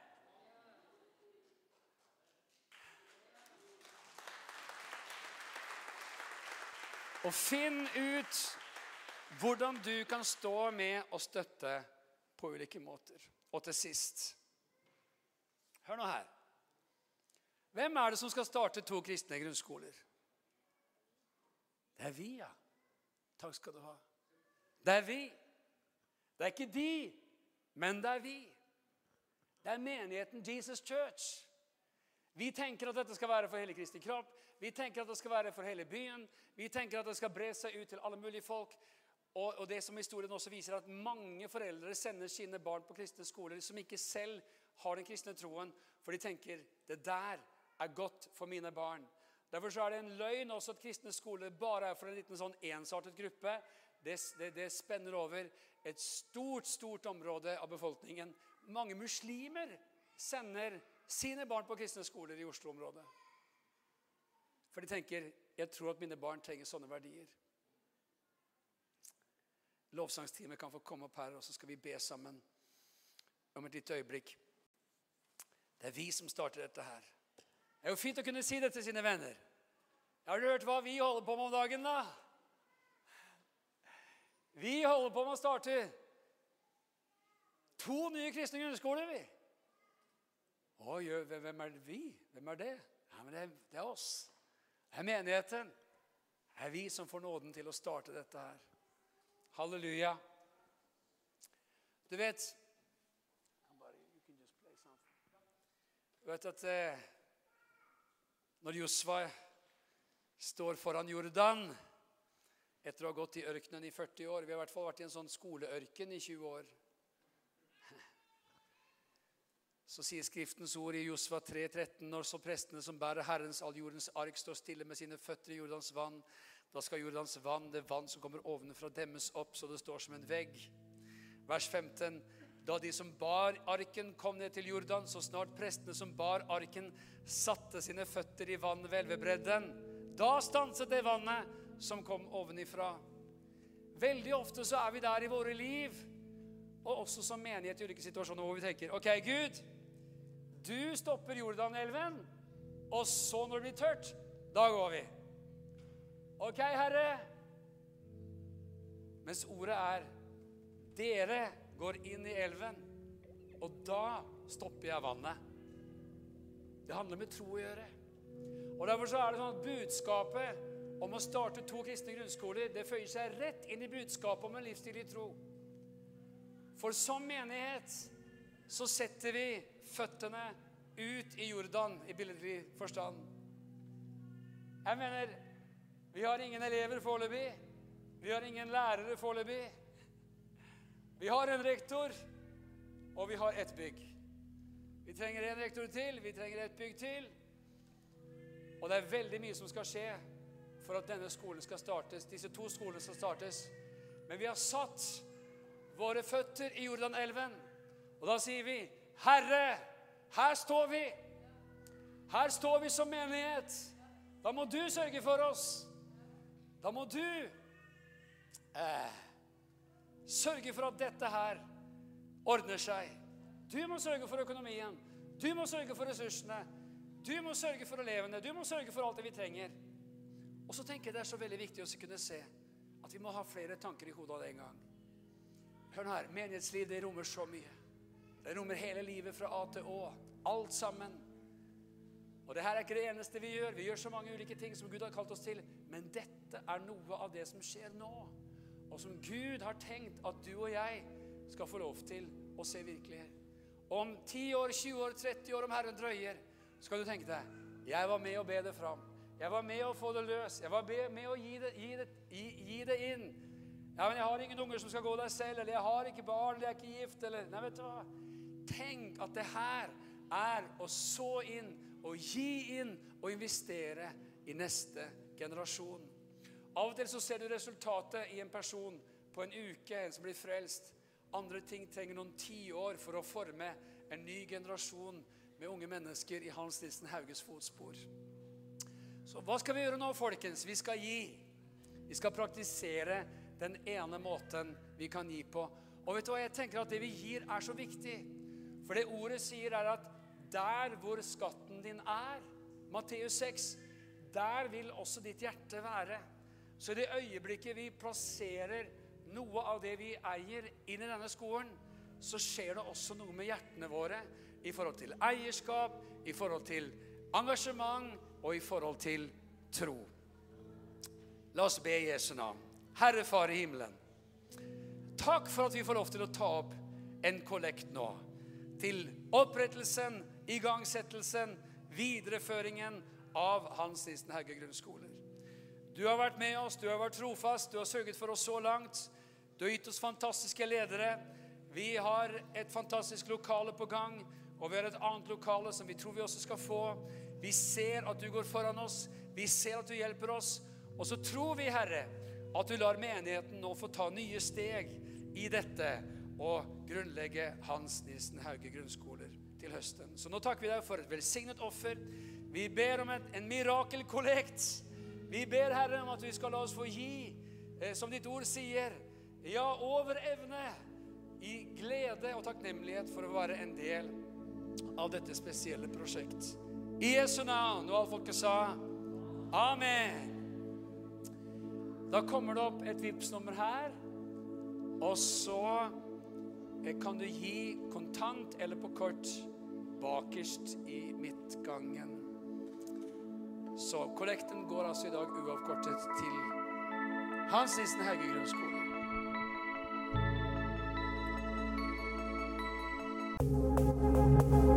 Og finn ut hvordan du kan stå med og støtte på ulike måter. Og til sist Hør nå her. Hvem er det som skal starte to kristne grunnskoler? Det er vi, ja. Takk skal du ha. Det er vi. Det er ikke de, men det er vi. Det er menigheten Jesus Church. Vi tenker at dette skal være for hele Kristi kropp. Vi tenker at det skal være for hele byen. Vi tenker at det skal bre seg ut til alle mulige folk. Og, og, det som historien også viser, at mange foreldre sender sine barn på kristne skoler som ikke selv har den kristne troen, for de tenker det der er godt for mine barn. Derfor er det en løgn også at kristne skoler bare er for en liten sånn ensartet gruppe. Det, det, det spenner over et stort, stort område av befolkningen. Mange muslimer sender sine barn på kristne skoler i Oslo-området. For de tenker jeg tror at mine barn trenger sånne verdier. Lovsangsteamet kan få komme opp her, og så skal vi be sammen om et lite øyeblikk. Det er vi som starter dette her. Det er jo fint å kunne si det til sine venner. Har du hørt hva vi holder på med om dagen, da? Vi holder på med å starte to nye kristne grunnskoler, vi. Oi, hvem er vi? Hvem er det? Ja, men det er, det er oss. Det er menigheten. Det er vi som får nåden til å starte dette her. Halleluja. Du vet vet at eh, når Josva står foran Jordan etter å ha gått i ørkenen i 40 år Vi har i hvert fall vært i en sånn skoleørken i 20 år. Så sier Skriftens ord i Josva 3,13.: Når så prestene som bærer Herrens alljordens ark, står stille med sine føtter i Jordans vann, da skal Jordans vann, det vann som kommer ovenfra, demmes opp så det står som en vegg. Vers 15. Da de som bar arken, kom ned til Jordan, så snart prestene som bar arken, satte sine føtter i vann ved elvebredden, da stanset det vannet som kom ovenifra. Veldig ofte så er vi der i våre liv, og også som menighet i ulike situasjoner hvor vi tenker OK, Gud, du stopper Jordanelven, og så når det blir tørt, da går vi. OK, Herre. Mens ordet er Dere går inn i elven, og da stopper jeg vannet. Det handler med tro å gjøre. Og Derfor så er det sånn at budskapet om å starte to kristne grunnskoler det føyer seg rett inn i budskapet om en livsstil i tro. For som menighet så setter vi føttene ut i Jordan i billedlig forstand. Jeg mener vi har ingen elever foreløpig. Vi har ingen lærere foreløpig. Vi har en rektor, og vi har ett bygg. Vi trenger en rektor til, vi trenger et bygg til. Og det er veldig mye som skal skje for at denne skolen skal startes, disse to skolene skal startes. Men vi har satt våre føtter i Jordanelven, og da sier vi, 'Herre, her står vi.' Her står vi som menighet. Da må du sørge for oss. Da må du eh, sørge for at dette her ordner seg. Du må sørge for økonomien. Du må sørge for ressursene. Du må sørge for elevene. Du må sørge for alt det vi trenger. Og så tenker jeg det er så veldig viktig å kunne se at vi må ha flere tanker i hodet av en gang. Hør nå her. Menighetsliv det rommer så mye. Det rommer hele livet fra A til Å. Alt sammen. Og det her er ikke det eneste vi gjør. Vi gjør så mange ulike ting som Gud har kalt oss til. Men dette er noe av det som skjer nå, og som Gud har tenkt at du og jeg skal få lov til å se virkelighet. Om 10 år, 20 år, 30 år, om Herren drøyer, skal du tenke deg jeg var med å be det fram. Jeg var med å få det løs. Jeg var med å gi det, gi det, gi, gi det inn. Ja, men 'Jeg har ingen unger som skal gå der selv', eller 'jeg har ikke barn', eller 'jeg er ikke gift', eller Nei, vet du hva? Tenk at det her er å så inn å gi inn og investere i neste generasjon. Av og til så ser du resultatet i en person på en uke, en som blir frelst. Andre ting trenger noen tiår for å forme en ny generasjon med unge mennesker i Hans Nilsen Hauges fotspor. Så hva skal vi gjøre nå, folkens? Vi skal gi. Vi skal praktisere den ene måten vi kan gi på. Og vet du hva, jeg tenker at det vi gir, er så viktig. For det ordet sier, er at der hvor skatten din er, Matteus 6, der vil også ditt hjerte være. Så i det øyeblikket vi plasserer noe av det vi eier, inn i denne skolen, så skjer det også noe med hjertene våre i forhold til eierskap, i forhold til engasjement og i forhold til tro. La oss be Jesu navn. Herre Far i himmelen, takk for at vi får lov til å ta opp en kollekt nå. Til opprettelsen, igangsettelsen, videreføringen av Hans Nissen Hauge grunnskoler. Du har vært med oss, du har vært trofast, du har sørget for oss så langt. Du har gitt oss fantastiske ledere. Vi har et fantastisk lokale på gang, og vi har et annet lokale som vi tror vi også skal få. Vi ser at du går foran oss, vi ser at du hjelper oss. Og så tror vi, Herre, at du lar menigheten nå få ta nye steg i dette og grunnlegge Hans Nilsen Hauge grunnskoler til høsten. Så nå takker vi deg for et velsignet offer. Vi ber om en, en mirakelkollekt. Vi ber, Herre, om at vi skal la oss få gi, eh, som ditt ord sier, ja, over evne, i glede og takknemlighet for å være en del av dette spesielle prosjekt. I Jesu navn, og alle folket sa Amen. Da kommer det opp et Vipps-nummer her, og så eh, kan du gi kontant eller på kort bakerst i midtgangen. Så kollekten går altså i dag uavkortet til Hans Nissen Hauge grunnskole. thank